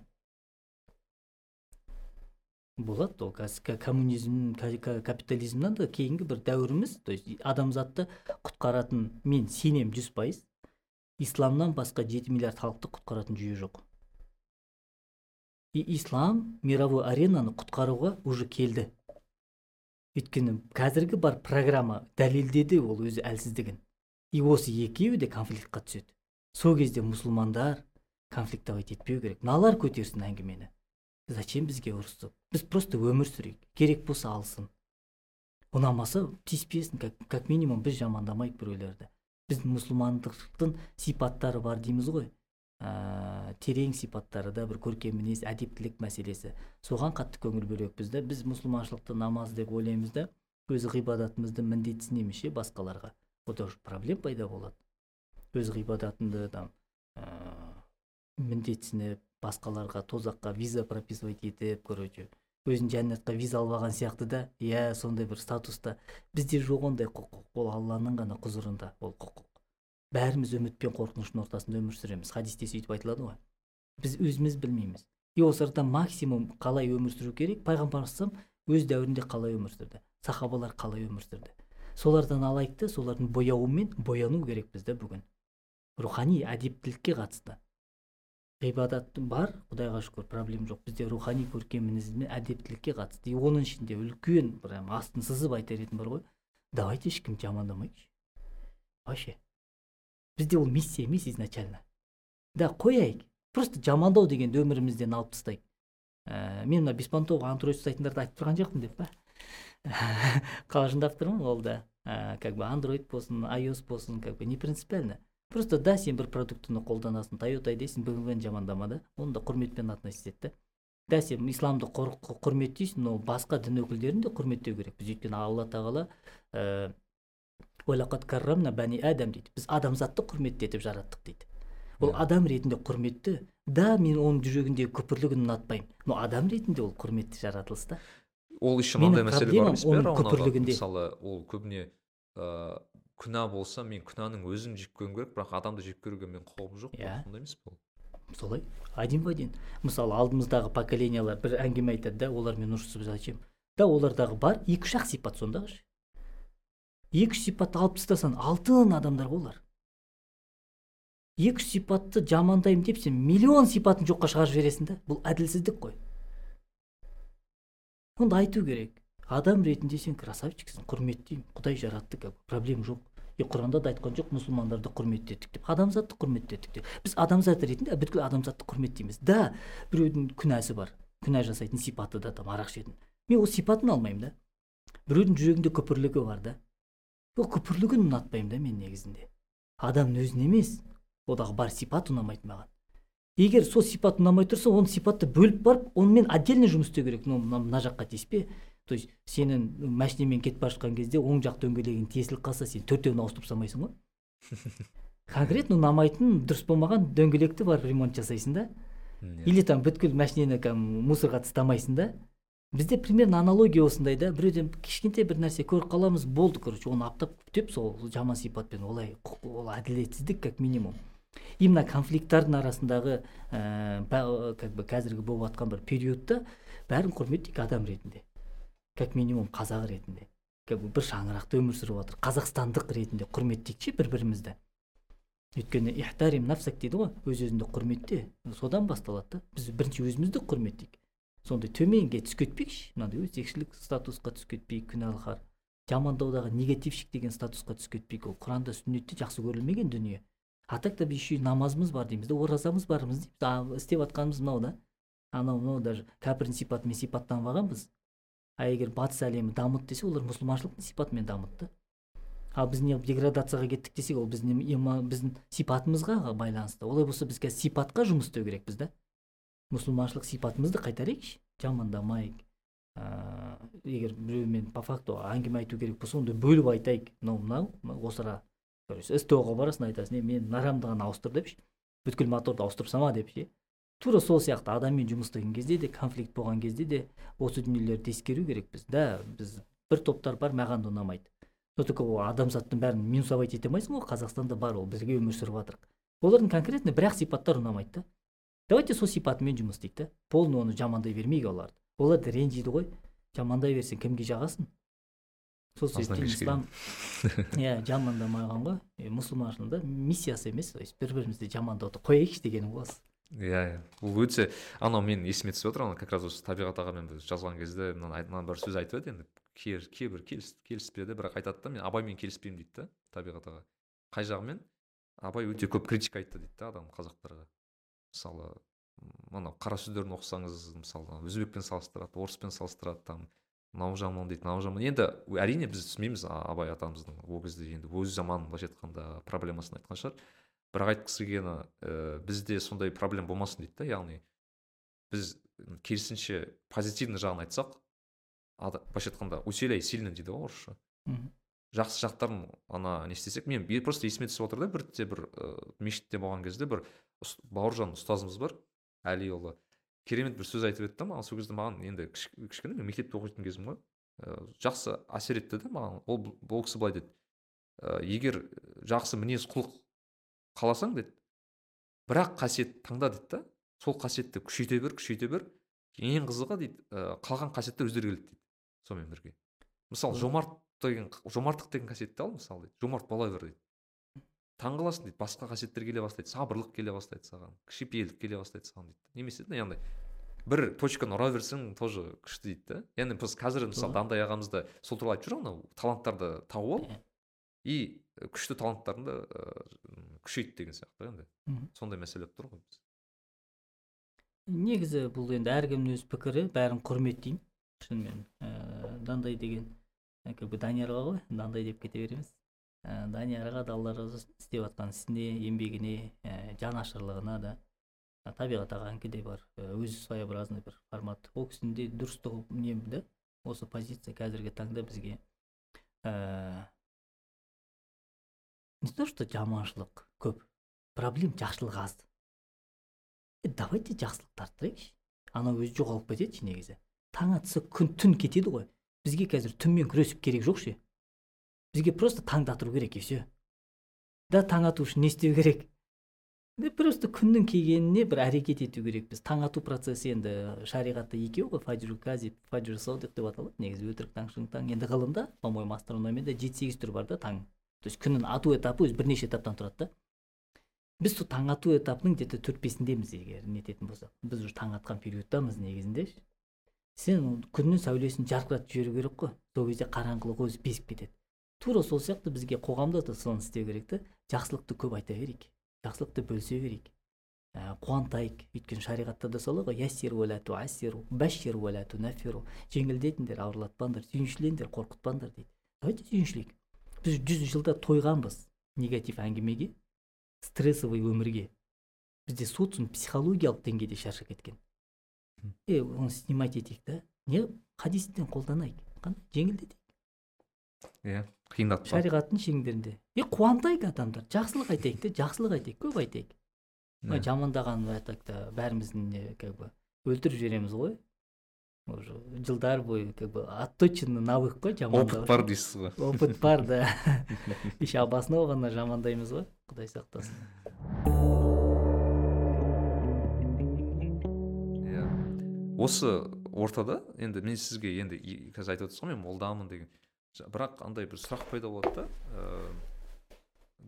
Болады ол қазір коммунизм капитализмнан да кейінгі бір дәуіріміз то есть адамзатты құтқаратын мен сенем жүз пайыз исламнан басқа жеті миллиард халықты құтқаратын жүйе жоқ. И ислам мировой аренаны құтқаруға уже келді. Өйткені қазіргі бар программа дәлелдеді ол өзі әлсіздігін. И осы екеуі де конфликтқа түседі. Сол кезде мұсылмандар конфликтовать етпеу керек. Мыналар көтерсін әңгімені. Зачем бізге ұрысып біз просто өмір сүрейік керек болса алсын. Ұнамаса тиіспесін как, как минимум біз жамандамайық біреулерді. Біздің мұсылмандықтың сипаттары бар дейміз ғой. Ә, терең сипаттары да бір көркем мінез әдептілік мәселесі. Соған қатты көңіл бөлеппіз да біз мұсылманшылықты намаз деп ойлаймыз да өз ғибадатымызды міндетсінеміз ше басқаларға. Ода уже проблема пайда болады. Өз ғибадатыңды там ә, міндетсініп басқаларға тозаққа виза прописывать етіп короче өзің жәннатқа виза алып алған сияқты да иә сондай бір статуста. Бізде жоқ ондай құқық ол алланың ғана құзырында ол құқық. Бәріміз үміт пен қорқыныштың ортасында өмір сүреміз. Хадисте сөйтіп айтылады ғой. Біз өзіміз білмейміз. И осы арада максимум қалай өмір сүру керек? Пайғамбарымыз өз дәуірінде қалай өмір сүрді? Сахабалар қалай өмір сүрді? Солардан алайық та солардың бояуымен бояну керекпіз да бүгін. Рухани әдептілікке қатысты. Ғибадат бар құдайға шүкір проблема жоқ. Бізде рухани көркем мінезмен әдептілікке қатысты и оның ішінде үлкен прям астын сызып айтар едім бар ғой. Давайте ешкім жамандамайықшы. Вообще. Бізде ол миссия емес изначально. Да қояйық. Просто жамандау дегенді өмірімізден алып тастайық. Ә, мен мына беспонтовый андроид ұстайтындарды айтып тұрған жоқпын деп па? Қалжыңдап тұрмын ол да. Ә, как бы андроид болсын ios болсын как бы не принципиально. Просто да сен бір продуктыны қолданасың тойота дейсің бмвны жамандама да оны да құрметпен относить ет да сен исламды құрметтейсің но басқа дін өкілдерін де құрметтеу керекпіз өйткені алла тағала ә, каррамна бәни адам дейді. Біз адамзатты құрметті етіп жараттық дейді. Ол адам ретінде құрметті. Да мен оның жүрегіндегі күпірлігін ұнатпаймын но адам ретінде ол құрметті жаратылыс та ол еще мынандай мәселе бар. емес пе мысалы ол көбіне ыыы күнә болса мен күнәнің өзін жек көруім керек бірақ адамды жек көруге менің құқығым жоқ иә. сондай емес пе ол солай? Один в один. Мысалы алдымыздағы поколениялар бір әңгіме айтады да олармен ұрысып зачем? Да олардағы бар екі үш ақ сипат сондағы ше? Екі үш сипатты алып тастасаң алтын адамдар ғой олар. Екі үш сипатты жамандаймын деп сен миллион сипатын жоққа шығарып жібересің да бұл әділсіздік қой. Оны айту керек. Адам ретінде сен красавчиксің құрметтеймін құдай жаратты как проблема жоқ. Құранда да айтқан жоқ мұсылмандарды құрметтеттік деп адамзатты құрметтеттік деп біз адамзат ретінде бүткіл адамзатты құрметтейміз да біреудің күнәсі бар күнә жасайтын сипаты да там арақ ішетін мен ол сипатын алмаймын да біреудің жүрегінде күпірлігі бар да ол күпірлігін ұнатпаймын да мен негізінде адамның өзін емес одағы бар сипат ұнамайды маған егер сол сипат ұнамай тұрса оны сипатты бөліп барып онымен отдельно жұмыс істеу керек. Мына жаққа тиіспе то есть сенің машинамен кетіп бара жатқан кезде оң жақ дөңгелегің тесіліп қалса сен төртеуін ауыстырып тастамайсың ғой. Конкретно ұнамайтын дұрыс болмаған дөңгелекті барып ремонт жасайсың да. Или там бүткіл машинаны мусорға тастамайсың да. Бізде примерно аналогия осындай да. Біреуден кішкентай бір нәрсе көріп қаламыз болды короче оны аптап күтіп сол жаман сипатпен олай ол әділетсіздік как минимум. Именно конфликттардың арасындағы ә, как бы қазіргі болып жатқан бір периодта бәрін құрметтейік адам ретінде. Как минимум қазақ ретінде. Как бы бір шаңырақта өмір сүріп жатыр қазақстандық ретінде құрметтейік ше бір бірімізді өйткені ихтарим нафсак дейді ғой өз өзіңді құрметте. Содан басталады да біз бірінші өзімізді құрметтейік. Сондай төменге түсіп кетпейікші мынандай өсекшілік статусқа түсіп кетпейік күнәлқар жамандаудағы негативщик деген статусқа түсіп кетпейік ол. Құранда сүннетте жақсы көрілмеген дүние. А так та еще намазымыз бар дейміз да оразамыз бармыз дейміз істеп жатқанымыз мынау да анау мынау даже кәпірдің сипатымен сипаттанып алғанбыз а егер батыс әлемі дамыды десе олар мұсылманшылықтың сипатымен дамыды ал біз неғып деградацияға кеттік десек ол біздің біздің сипатымызға байланысты олай болса біз қазір сипатқа жұмыс істеу керекпіз да мұсылманшылық сипатымызды қайтарайықшы жамандамайық ыыы егер біреумен по факту әңгіме айту керек болса онда бөліп айтайық. Мынау мынау осыра сто ға барасың айтасың е мен мына ғана ауыстыр деп ше? Бүткіл моторды ауыстырып тастама деп ше? Тура сол сияқты адаммен жұмыс істеген кезде де конфликт болған кезде де осы дүниелерді ескеру керекпіз да біз бір топтар бар маған да ұнамайды. Но только ол адамзаттың бәрін минусовать ете алмайсың ғой қазақстанда бар ол бірге өмір сүріп жатырық олардың конкретно бір ақ сипаттары ұнамайды да. Давайте сол сипатымен жұмыс істейік та. Полный оны жамандай бермейік оларды. Олар да ренжиді ғой. Жамандай берсең кімге жағасың? Сол себептен ислам иә жамандамаған ғой. Мұсылманшылдың миссиясы емес то есть бір бірімізді жамандауды қояйықшы дегенім ғой осы иә иә. Бұл өте анау мен есіме түсіп отыр ана как раз осы табиғат ағамен біз жазған кезде мына бір сөз айтып еді енді. Кейбір келіспеді бірақ айтады да мен абаймен келіспеймін дейді да табиғат аға. Қай жағымен? Абай өте көп критика айтты дейді да адам қазақтарға. Мысалы анау қара сөздерін оқысаңыз мысалы өзбекпен салыстырады орыспен салыстырады там. Мынау жаман дейді мынау. Жаман енді әрине біз түсінбейміз абай атамыздың ол кезде енді өз заманын былайша айтқанда проблемасын айтқан шығар. Бірақ айтқысы келгені ә, бізде сондай проблема болмасын дейді да яғни біз керісінше позитивный жағын айтсақ былайша айтқанда усиляй сильно дейді ғой орысша. Жақсы жақтарын ана не істесек мен просто есіме түсіп отыр да бірде бір ә, мешітте болған кезде бір бауыржан ұстазымыз бар әлиұлы. Керемет бір сөз айтып еді да маған сол кезде маған енді кішкене мен мектепте оқитын кезім ғой. Ә, жақсы әсер етті да маған. Ол ол кісі былай деді. Ә, егер жақсы мінез құлық қаласаң деді. Бірақ қасиет таңда дейді да сол қасиетті күшейте бер күшейте бер. Ең қызығы дейді ә, қалған қасиеттер өздері келеді дейді сонымен бірге. Мысалы жомарт деген жомарттық деген қасиетті ал мысалы дейді. Жомарт бола бер дейді. Таңқаласың дейді. Басқа қасиеттер келе бастайды сабырлық келе бастайды саған кішіпейілдік келе бастайды саған дейді. Немесе яғни бір точканы ұра берсең тоже күшті дейді да. Яғни біз қазір мысалы дандай ағамыз да сол туралы айтып жүр ғой анау таланттарды тауып ал и күшті таланттарыңды күшейт деген сияқты енді. Сондай мәселе болып тұр ғой біз негізі бұл енді әркімнің өз пікірі бәрін құрметтеймін. Шынымен ә, дандай деген как бы даниярға ғой? Дандай деп кете береміз. Ә, даниярға да алла разы болсын істеп жатқан ісіне еңбегіне ә, жанашырлығына да табиғат ағанікі де бар. Өзі своеобразный бір формат. Ол кісінің де дұрыстығы не да осы позиция қазіргі таңда бізге ә, не то что жаманшылық көп проблема жақсылық аз. Е давайте жақсылықты арттырайықшы анау өзі жоғалып кетеді негізі. Таң атса күн түн кетеді ғой. Бізге қазір түнмен күресіп керек жоқ ше бізге просто таңды атыру керек и все да таң ату үшін не істеу керек? Просто күннің келгеніне бір әрекет ету керекпіз таң ату процесі енді шариғатта екеу ғой. Фаджру казиб фаджру содик деп аталады. Негізі өтірік таң шын таң. Енді ғылымда по моему астрономияда жеті сегіз түрі бар да таң. То есть күннің ату этапы өзі бірнеше этаптан тұрады да. Біз сол таң ату этапының где то төрт бесіндеміз егер нететін болсақ. Біз уже таң атқан периодтамыз негізінде сен күннің сәулесін жарқыратып жіберу керек қой. Сол кезде қараңғылық өзі безіп кетеді. Тура сол сияқты бізге қоғамда да соны істеу керек та жақсылықты көп айта берейік. Жақсылықты бөлісе берейік. Ә, қуантайық. Өйткені шариғатта да солай ғой. Яссиру уәлә туассиру бәшширу уәлә тунаффиру жеңілдетіңдер ауырлатпаңдар сүйіншілеңдер қорқытпаңдар дейді. Давайте сүйіншілейік. Біз жүз жылда тойғанбыз негатив әңгімеге стрессовый өмірге. Бізде социум психологиялық деңгейде шаршап кеткен. Е оны снимать етейік та. Не? Хадистен қолданайық. Қандай? Жеңілдетейік. Иә қиындатпа шариғаттың шеңберінде. Е қуантайық адамдар. Жақсылық айтайық та жақсылық айтайық көп айтайық. Иә. жамандаған так та бәріміздің не как бы өлтіріп жібереміз ғой. Уже жылдар бойы как бы отточенный навык қой жамандау. Опыт бар дейсіз ғой. Опыт бар да. Еще обоснованно жамандаймыз ғой. Құдай сақтасын. Иә. Осы ортада енді мен сізге енді қазір айтып отырсыз ғой мен молдамын деген бірақ андай бір сұрақ пайда болады да.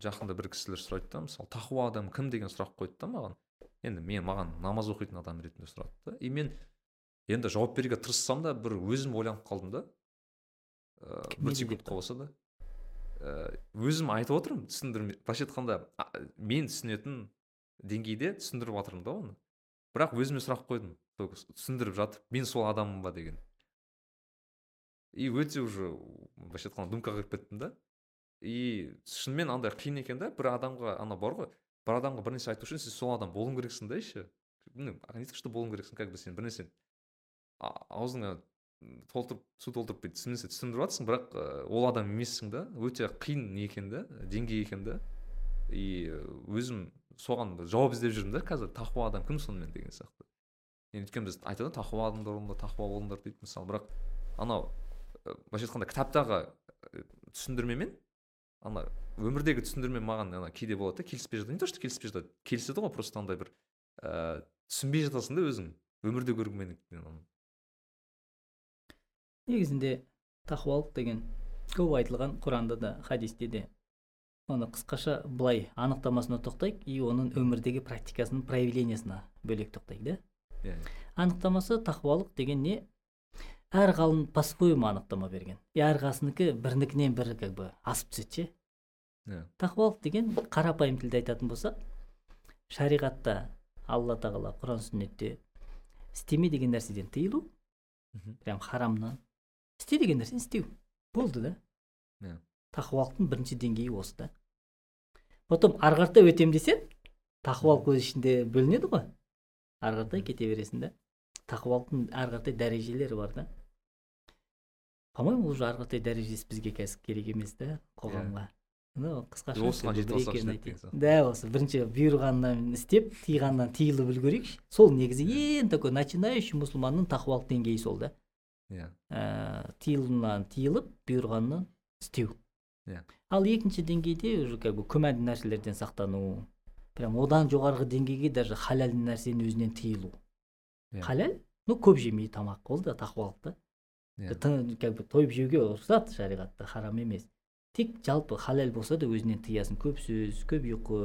Жақында бір кісілер сұрайды да мысалы тақуа адам кім? деген сұрақ қойды да маған. Енді мен маған намаз оқитын адам ретінде сұрады да. И мен енді жауап беруге тырыссам да бір өзім ойланып қалдым да. Ыыы бір секундқа болса да. Өзім айтып отырмын түсіндірме былайша айтқанда мен түсінетін деңгейде түсіндіріп жатырмын да оны. Бірақ өзіме сұрақ қойдым түсіндіріп жатып мен сол адаммын ба? деген. И өте уже былайша айтқанда думка кіріп кеттім да. И шынымен андай қиын екен да бір адамға ана бар ғой бір адамға бір нәрсе айту үшін сен сол адам болуың керексің да еще. Ну не то что болуың керексің как бы сен бір нәрсе а- аузыңа толтырып су толтырып бүйтіп түсіндіріп жатрсың бірақ ә, ол адам емессің да өте қиын не екен да деңгей екен да. И ә, өзім соған жауап іздеп жүрмін да қазір тақуа адам кім сонымен деген сияқты. Енді өйткені біз айтады ғой тақуа адамдар тақуа болыңдар дейді мысалы бірақ анау былайша айтқанда кітаптағы ә, түсіндірмемен ана өмірдегі түсіндірме маған ана кейде болады да келіспей жатады. Не то что келіспей жатады келіседі ғой просто андай бір ііі түсінбей жатасың да өзің өмірде көргеннен оны. Негізінде тақуалық деген көп айтылған құранда да хадисте де оны қысқаша былай анықтамасына тоқтайық и оның өмірдегі практикасының проявлениесіне бөлек тоқтайық да? Иә анықтамасы тақуалық деген не? Әр ғалым по своему анықтама берген. И әрқайсынікі бірінікінен бірі как бы асып түседі ше. Иә. Тақуалық деген қарапайым тілде айтатын болсақ шариғатта алла тағала құран сүннетте істеме деген нәрседен тыйылу прям харамнан. Істе деген нәрсені істеу. Болды да. Иә. тақуалықтың бірінші деңгейі осы да. Потом ары қарата өтем десең тақуалық өз ішінде бөлінеді ғой. Ары қаратай кете бересің да. Тақуалықтың ары қаратай дәрежелері бар да. По моему уже ары қаратай дәрежесі бізге қазір керек емес да қоғамға. Ну қысқаша осыған алсақ да осы бірінші бұйырғаннан істеп тыйғаннан тыйылып үлгерейікші. Сол негізі ең такой начинающий мұсылманның тақуалық деңгейі сол да. Иә. Ә, тыйылуынан тыйылып бұйырғаннан істеу. Иә. ал екінші деңгейде уже как бы күмәнді нәрселерден сақтану прям одан жоғарғы деңгейге даже халал нәрсенің өзінен тыйылу Иә. халал? Ну көп жемей тамақ ол да тақуалық та. иә как бы тойып жеуге рұқсат шариғатта харам емес тек жалпы халал болса да өзінен тыясың көп сөз көп ұйқы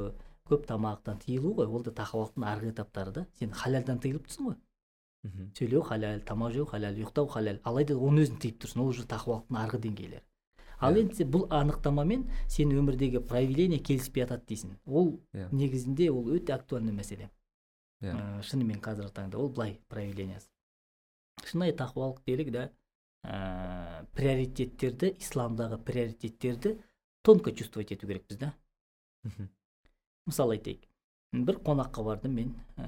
көп тамақтан тыйылу ғой. Ол да тақуалықтың арғы этаптары да. Сен халалдан тыйылып тұрсың ғой. Мхм. сөйлеу халал тамақ жеу халал ұйықтау халал алайда оның өзін тыйып тұрсың ол уже тақуалықтың арғы деңгейлері. Ал енді бұл анықтамамен сен өмірдегі проявление келіспей жатады дейсің. Ол Иә. негізінде ол өте актуальный мәселе. Иә. Ә, шынымен қазіргі таңда ол былай проявлениясы шынайы тақуалық делік да. Ә, приоритеттерді исламдағы приоритеттерді тонко чувствовать ету керекпіз да? Мысалы айтайық. Бір қонаққа бардым мен. Ә,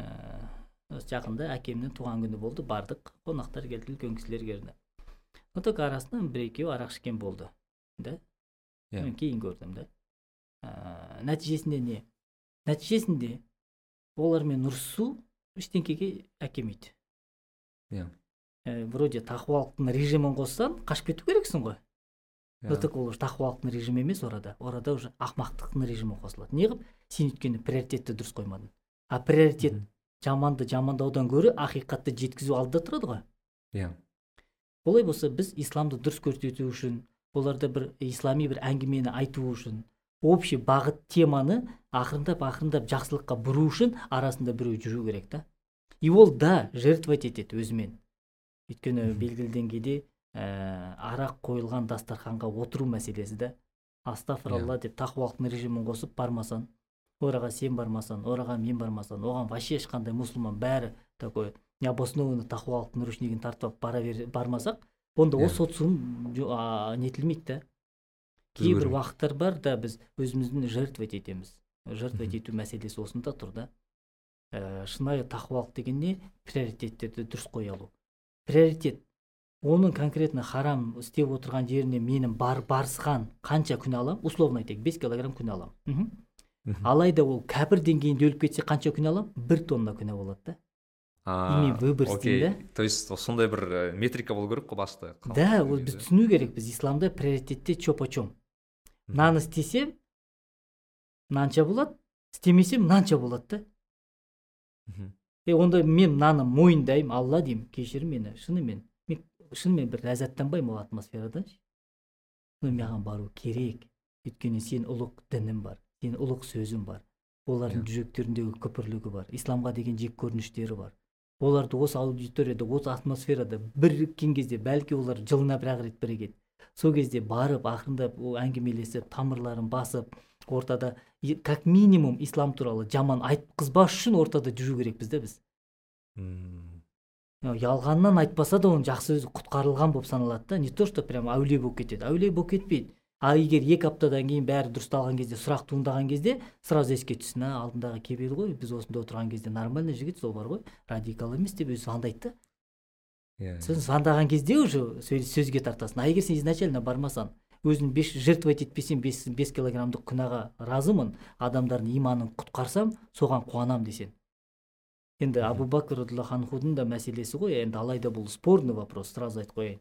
жақында әкемнің туған күні болды. Бардық. Қонақтар келді үлкен кісілер келді. Но только арасынан бір екеуі арақ ішкен болды да? Иә. мен кейін көрдім да. Ә, нәтижесінде не? Нәтижесінде олармен ұрысу ештеңкеге әкелмейді Иә. ә, вроде тақуалықтың режимін қоссаң қашып кету керексің ғой но Иә. так ол уже тақуалықтың режимі емес орада. Орада уже ақымақтықтың режимі қосылады неғып сен өйткені приоритетті дұрыс қоймадың а приоритет жаманды жамандаудан гөрі ақиқатты жеткізу алдыда тұрады ғой иә. Олай болса біз исламды дұрыс көрсету үшін оларда бір ислами бір әңгімені айту үшін общий бағыт теманы ақырындап ақырындап жақсылыққа бұру үшін арасында біреу жүру керек та. И ол да жертвовать етеді өзімен. Өйткені белгілі деңгейде ә, арақ қойылған дастарханға отыру мәселесі да астафыралла деп тақуалықтың режимін қосып бармасаң ораға сен бармасаң ораға мен бармасам оған вообще ешқандай мұсылман бәрі такой необоснованно тақуалықтың ручнигін тартып алып бара бер, бармасақ онда ол Иә. социум нетілмейді да кейбір уақыттар бар да біз өзімізді жертвовать етеміз. Жертвовать ету мәселесі осында тұр да. Ә, шынайы тақуалық деген не приоритеттерді дұрыс қоя алу. Приоритет. Оның конкретно харам істеп отырған жеріне менің бар барысқан қанша күнә аламын? Условно айтайық бес килограмм күнә аламын. Алайда ол кәпір деңгейінде өліп кетсе қанша күнә аламын? Бір тонна күнә болады да. Именно выбор істеймін то есть сондай бір ә, метрика болу керек қой басты да ол біз түсіну керек біз исламда приоритетте чё почем мынаны істесем мынанша болады істемесем мынанша болады да. Е онда мен мынаны мойындаймын алла деймін кешір мені шынымен мен шынымен бір ләззаттанбаймын ол атмосферадан но маған бару керек өйткені сен ұлық дінім бар сенің ұлық сөзің бар олардың жүректеріндегі күпірлігі бар исламға деген жек көрініштері бар оларды осы аудиторияда осы атмосферада біріккен кезде бәлки олар жылына бір ақ рет бірігеді сол кезде барып ақырындап әңгімелесіп тамырларын басып ортада. Как минимум ислам туралы жаман айтқызбас үшін ортада жүру керекпіз да біз. Ялғаннан айтпаса да оның жақсы өзі құтқарылған болып саналады да. Не то что прям әулие болып кетеді. Әулие болып кетпейді. А егер екі аптадан кейін бәрі дұрысталған кезде сұрақ туындаған кезде сразу еске түссін а алдындағы кебел ғой. Біз осында отырған кезде нормальный жігіт сол бар ғой. Радикал емес деп өзі звондайды да. Иә сен звондаған кезде уже сөз- сөзге тартасың. А егер сен изначально бармасаң өзін бес жертвовать етпесем бес, бес килограммдық күнәға разымын адамдардың иманын құтқарсам соған қуанам десең енді абу бәкір радиаллаху анхудың да мәселесі ғой енді алайда бұл спорный вопрос сразу айтып қояйын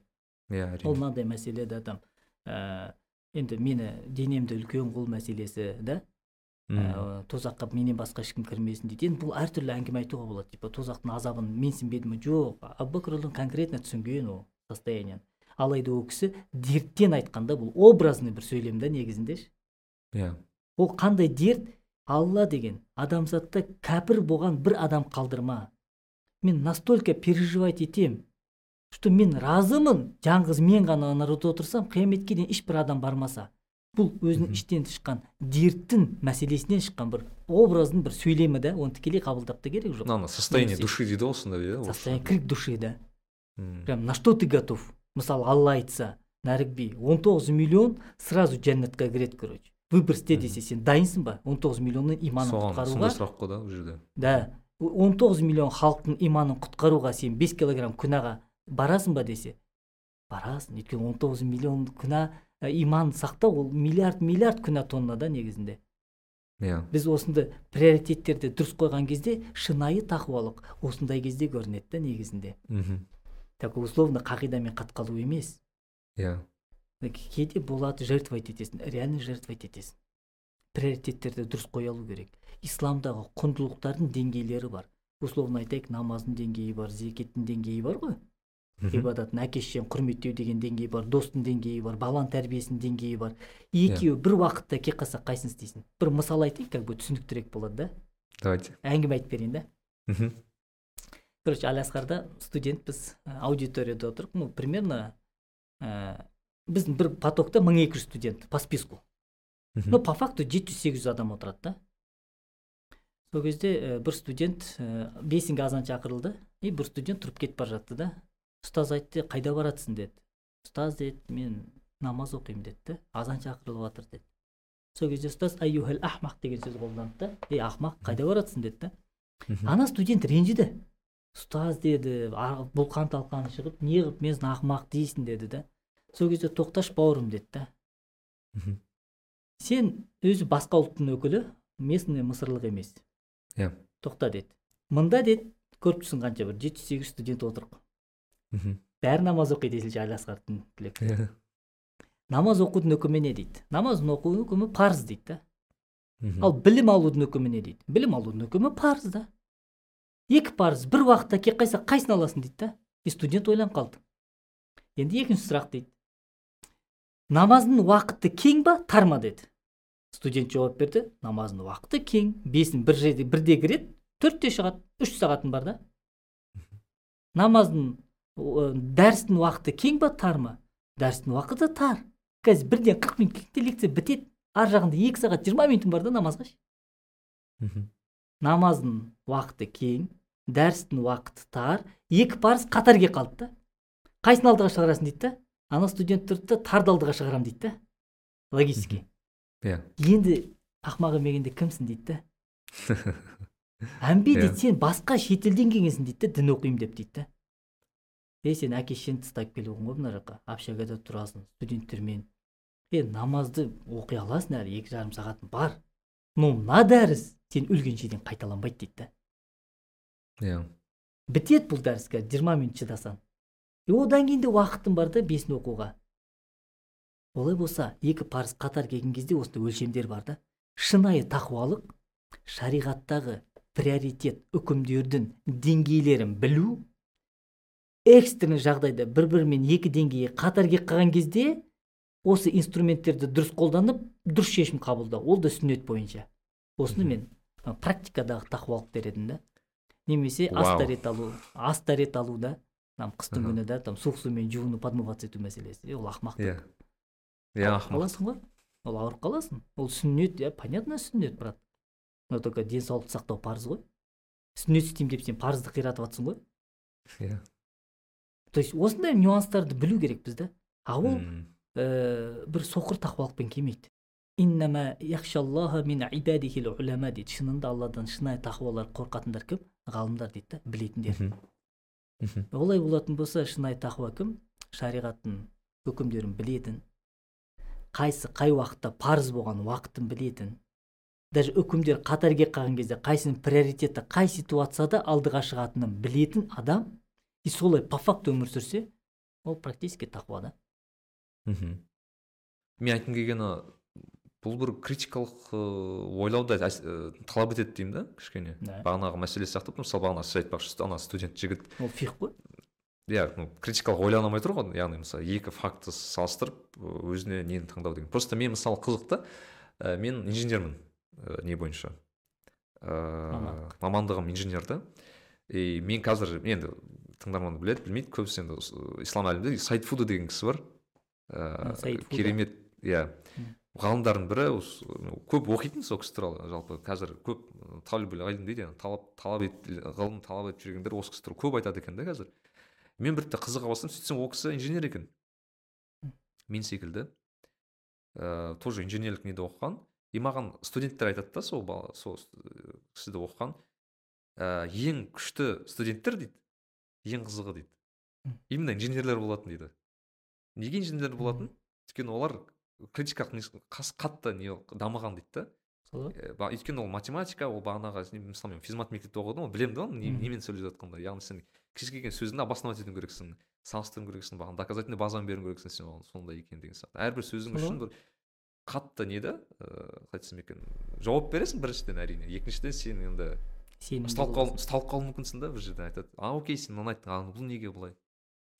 иә ол әрине мынандай мәселе да там ә, енді мені денемді үлкен қылу мәселесі да. Ә, тозаққа менен басқа ешкім кірмесін дейді. Енді бұл әртүрлі әңгіме айтуға болады. Типа тозақтың азабын менсінбеді ме жоқ абубакр конкретно түсінген ол состояниені. Алайда ол кісі дерттен айтқанда бұл образный бір сөйлем да негізінде ше. иә. Ол қандай дерт? Алла деген адамзатта кәпір болған бір адам қалдырма. Мен настолько переживать етем что мен разымын жалғыз мен ғана народта отырсам қияметке дейін ешбір адам бармаса. Бұл өзінің іштен шыққан дерттің мәселесінен шыққан бір образдың бір сөйлемі да оны тікелей қабылдап та керек жоқ. Состояние души дейді ғой сондай иә состояние крик души да. Прям на что ты готов? Мысалы алла айтса нәрік би 19 миллион сразу жәннатқа кіреді короче. Выбор істе десе сен дайынсың ба? 19 миллионның иманын құтқаруға? сондай сұрақ қой да ол жерде. Да. 19 миллион халықтың иманын құтқаруға сен 5 килограмм күнәға барасың ба десе барасың. Өйткені 19 миллион күнә ә, иман сақтау ол миллиард миллиард күнә тонна да негізінде. Иә. Біз осындай приоритеттерді дұрыс қойған кезде шынайы тақуалық осындай кезде көрінеді да негізінде. Мхм. Так условно қағидамен қатқалу емес иә кейде болады жертвовать етесің реально жертвовать етесің приоритеттерді дұрыс қоя алу керек. Исламдағы құндылықтардың деңгейлері бар. Условно айтайық намаздың деңгейі бар зекеттің деңгейі бар ғой. Ғибадатын әке шешені құрметтеу деген деңгей бар достың деңгейі бар баланың тәрбиесінің деңгейі бар. Екеуі бір уақытта келіп қалса қайсысын істейсің? Бір мысал айтайын как бы түсініктірек болады да. Давайте. Әңгіме айтып берейін да. Мхм. Короче алиасқарда студентпіз ә, аудиторияда отырып ну примерно ә, біздің бір потокта мың екі жүз студент по списку. Ну по факту жеті жүз сегіз жүз адам отырады да. Сол кезде ә, бір студент ә, бесінге азан шақырылды и бір студент тұрып кетіп бара жатты да. Ұстаз айтты қайда баратсың? деді. Ұстаз деді мен намаз оқимын деді да. Азан шақырылып жатыр деді. Сол кезде ұстаз аюхал ахмақ деген сөз қолданды да. Ей ақымақ қайда баратсың? деді да. Ана студент ренжіді. Ұстаз деді а- бұлқан талқан шығып неғып мен ақымақ дейсің деді да сол кезде тоқташы бауырым деді да. Сен өзі басқа ұлттың өкілі местный мысырлық емес. Иә. Тоқта деді. Мында деді көріп тұрсың қанша бір жеті жүз сегіз жүз студент отыр мхм. бәрі намаз оқиды десеңші алиасқардың түлектері иә. Намаз оқудың үкімі не дейді? Намаздың оқудың үкімі парыз дейді да. Ал білім алудың үкімі не дейді? Білім алудың үкімі парыз да. Екі парыз бір уақытта келіп қалса қайсысын аласың дейді да. И студент ойланып қалды. Енді екінші сұрақ дейді. Намаздың уақыты кең ба тар ма деді. Студент жауап берді. Намаздың уақыты кең. Бесін бір жерде бірде кіреді төртте шығады үш сағатым бар да. Намаздың дәрістің уақыты кең ба тар ма дәрістің уақыты тар. Қазір бірден қырық минут лекция бітеді. Ар жағында екі сағат жиырма минутым бар да намазға ше? Намаздың уақыты кең дәрістің уақыты тар екі парыз қатар келіп қалды да. Қайсысын алдыға шығарасың дейді да? Ана студент тұрды да тарды алдыға шығарамын дейді да. Логически. Иә. Енді ақмақ емегенде кімсің дейді да? Әмбе Иә. дейді сен басқа шетелден келгенсің дейді да дін оқимын деп дейді да. Е сен әке шешеңді тастап келуің ғой мына жаққа. Общагада тұрасың студенттермен. Е намазды оқи аласың әлі екі жарым сағатың бар. Но мына дәріс сен өлгенше дейін қайталанбайды дейді да. Иә. Бітеді бұл дәріс қазір жиырма минут шыдасаң. И одан кейін де уақытың бар да бесін оқуға. Олай болса екі парыз қатар келген кезде осындай өлшемдер бар да. Шынайы тақуалық шариғаттағы приоритет үкімдердің деңгейлерін білу экстренный жағдайда бір бірімен екі деңгейі қатар келіп қалған кезде осы инструменттерді дұрыс қолданып дұрыс шешім қабылдау. Ол да сүннет бойынша. Осыны мен практикадағы тақуалық дер едім да. Немесе астарет алу астарет алу да. Там қыстың күні да там суық сумен жуынып подмываться ету мәселесі. Ол ақымақтық иә. Иә қаласың ғой. Ол ауырып қаласың. Ол сүннет иә понятно сүннет брат. Но только денсаулықты сақтау парыз ғой. Сүннет істеймін деп сен парызды қиратып жатрсың ғой. Иә. То есть осындай нюанстарды білу керекпіз да. А ол ә, бір соқыр тақуалықпен келмейді. Иннама яхшаллаха мин ибадихил улама дейді. Шынында алладан шынайы тақуалар қорқатындар кім? Ғалымдар дейді да білетіндер. Олай болатын болса шынайы тақуа кім? Шариғаттың үкімдерін білетін қайсы қай уақытта парыз болған уақытын білетін даже үкімдер қатар келіп қалған кезде қайсының приоритеті қай ситуацияда алдыға шығатынын білетін адам и солай по факту өмір сүрсе ол практически тақуа да. Мхм. Мен айтқым келгені бұл бір критикалық ыыы, ойлауды ә, талап етеді деймін да кішкене. Бағанағы мәселе сияқты мысалы бағана сіз айтпақшы ана студент жігіт. Ол фих қой. Иә ну, критикалық ойлана алмай тұр ғой яғни мысалы екі факті салыстырып өзіне нені таңдау деген. Просто мен мысалы қызықты ә, мен инженермін ә, не бойынша. Ә, мамандығым инженер да. И мен қазір енді тыңдарман біледі білмейді көбісі енді ислам әлемінде сайдфуда деген кісі бар. Ә, Фуда. керемет иә. Ғалымдардың бірі осы, көп оқитын сол кісі туралы жалпы қазір көп ы, талибул ғилм дейді талап талап ет ғылым талап етіп жүргендер осы кісі туралы көп айтады екен да қазір. Мен бір қызыға бастым сөйтсем ол кісі инженер екен. Мен секілді. Ә, тоже инженерлік неде оқыған. И маған студенттер айтады да сол бала сол ы, кісіде оқыған. Ә, ең күшті студенттер дейді ең қызығы дейді. Именно инженерлер болатын дейді. Неге инженерлер болатын? Өйткені олар критикалық не- қас- қатты не дамыған дейді да. Э, өйткені ол математика ол бағанағы мысалы мен физмат мектепте оқыдым ғой білемін да оны немен сөйлеп жатқанымды. Яғни сен кез келген сөзіңді обосновать етуің керексің салыстыруың керексің бағана доказательный базаны беруің керексің сен оған сондай екен деген сияқты. Әрбір сөзің үшін бір қатты не да ыыы қалай айтсам екен жауап бересің біріншіден әрине. Екіншіден сен енді ұсталып қалуы мүмкінсің да бір жерде айтады. А окей сен мынаны айттың а бұл неге былай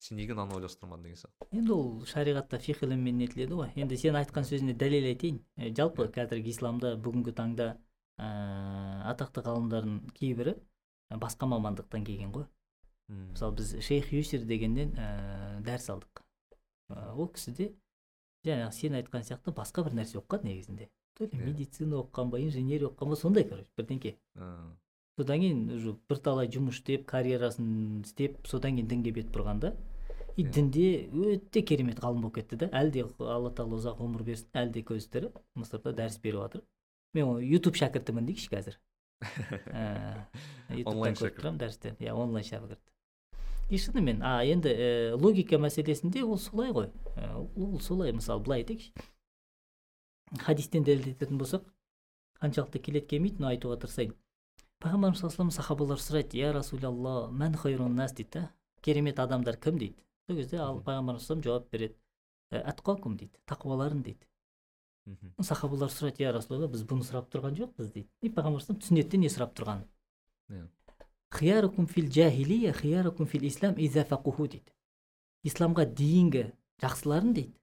сен неге мынаны ойластырмадың деген сияқты енді ол шариғатта фих ілімімен нетіледі ғой. Енді сен айтқан сөзіне дәлел айтайын. Жалпы қазіргі исламда бүгінгі таңда ә, атақты ғалымдардың кейбірі ә, басқа мамандықтан келген ғой. Мысалы біз шейх юсер дегеннен ә, дәріс алдық. Ә, ол кісі де жаңағы сен айтқан сияқты басқа бір нәрсе оқыған негізінде. То ли Иә. медицина оқыған ба инженерия оқыған ба сондай короче бірдеңке. Содан кейін уже бірталай жұмыс істеп карьерасын істеп содан кейін дінге бет бұрған да. И дінде өте керемет ғалым болып кетті да. Әлі де алла тағала ұзақ ғұмыр берсін әлі де көзі тірі мысырда дәріс беріп жатыр. Мен ютуб шәкіртімін дейікші қазір. Ііі, Онлайн көріп тұрамын дәрістен. Иә онлайн шәкірт. И шынымен а енді ә, логика мәселесінде ол солай ғой. Ә, ол солай мысалы былай айтайықшы. Хадистен дәлелдететін болсақ қаншалықты келеді келмейді но айтуға тырысайын. Пайғамбарымыз саллаллаху сахабалар сұрайды я расулалла мән хайрун нас дейді да керемет адамдар кім дейді сол кезде ал пайғамбарымыз салам жауап береді атқакум дейді тақуаларың дейді мхм. сахабалар сұрайды я расулалла біз бұны сұрап тұрған жоқпыз дейді и пайғамбар салам түсінеді де не сұрап тұрғанын хиярукум фил жахилия хиярукум фил ислам дейді исламға дейінгі жақсыларың дейді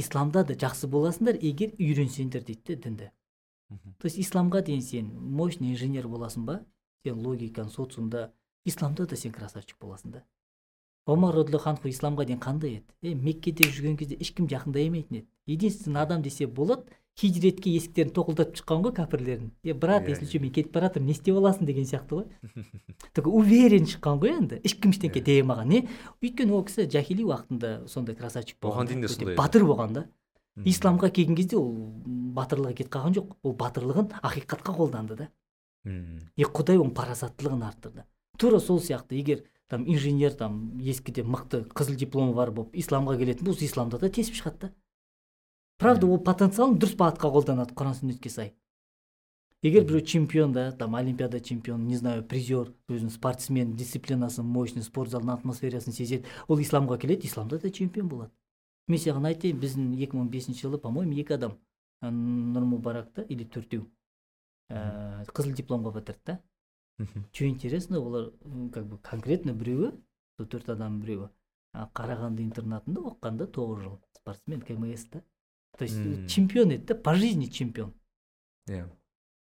исламда да жақсы боласыңдар егер үйренсеңдер дейді да дінді. То есть исламға дейін сен мощный инженер боласың ба? Сен логикаң социумда исламда да сен красавчик боласың да. Омар радиаллаху исламға дейін қандай еді? Е меккеде жүрген кезде ешкім жақындай емейтін еді. Единственный адам десе болады хижретке есіктерін тоқылдатып шыққан ғой кәпірлердің е брат Иә, если иә. че мен кетіп бара жатырмын не істеп аласың деген сияқты ғой. Такой уверен шыққан ғой енді. Ешкім ештеңке Иә. дей алмаған. Не? Өйткені ол кісі жахили уақытында сондай красавчик болған Оған дейін де сондай батыр болған да. Исламға келген кезде ол батырлығы кетіп қалған жоқ. Ол батырлығын ақиқатқа қолданды да. И құдай оның парасаттылығын арттырды. Тура сол сияқты. Егер там инженер там ескіде мықты қызыл дипломы бар болып исламға келетін болса исламда да тесіп шығады да. Правда ол потенциалын дұрыс бағытқа қолданады құран сүннетке сай. Егер біреу чемпион да там олимпиада чемпион не знаю призер өзінің спортсмен дисциплинасын мощный спорт залдың атмосферасын сезеді ол исламға келеді исламда да чемпион болады. Мен саған айтайын біздің 2005 жылы по моему екі адам ә, нұрмұбаракта или төртеу ә, қызыл дипломға бітірді да. Что интересно олар как бы конкретно біреуі сол төрт адам біреуі қарағанды интернатында оқыған да тоғыз жыл спортсмен кмс та. То есть М. чемпион еді да по жизни чемпион. Иә.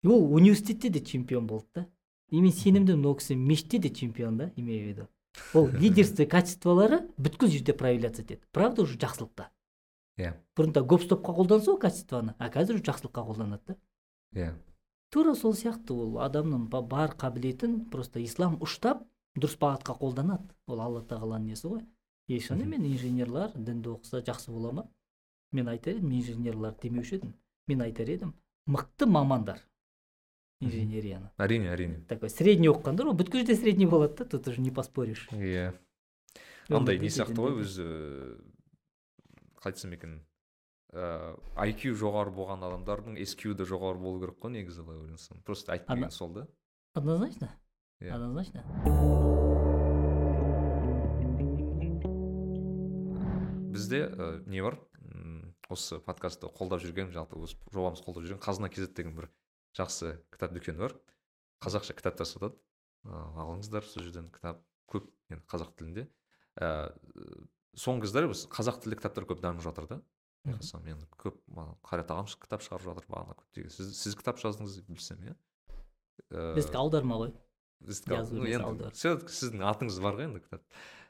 Ол университетте де чемпион болды да. И мен сенімдімін ол кісі мешітте де чемпион да имею в виду. Ол лидерство качестволары бүткіл жерде проявляться етеді. Правда уже жақсылықта? Иә. Бұрында гоп стопқа қолданса ол качествоны а қазір уже жақсылыққа қолданады да. Иә. Тура сол сияқты ол адамның ба- бар қабілетін просто ислам ұштап дұрыс бағытқа қолданады. Ол алла тағаланың несі ғой? И шынымен инженерлар дінді оқыса жақсы бола ма? Мен айтар едім инженерлар демеуші едім. Мен айтар едім мықты мамандар инженерияны әрине әрине такой средний оқығандар ол бүткіл жерде средний болады да тут уже не поспоришь. Иә андай не сияқты ғой өзі қалай айтсам екен. Ыыы IQ жоғары болған адамдардың SQ да жоғары болу керек қой негізі былай ойлансаң просто айтып келген сол да. однозначно? Иә. однозначно? Бізде ә, не бар. Осы подкастты қолдап жүрген жалпы осы жобамызды қолдап жүрген қазына kz деген бір жақсы кітап дүкені бар. Қазақша кітаптар сатады. Ыыы алыңыздар сол жерден. Кітап көп енді қазақ тілінде. Ә, соңғы кездері біз қазақ тілді кітаптар көп дамып жатыр да. Байқасам енді көп қайрат ағам кітап шығарып жатыр бағана көптеген. Сіз сіз кітап жаздыңыз деп білсем иә? Ә, біздікі аударма ғой. ну, енді все сіздің атыңыз бар ғой енді кітап.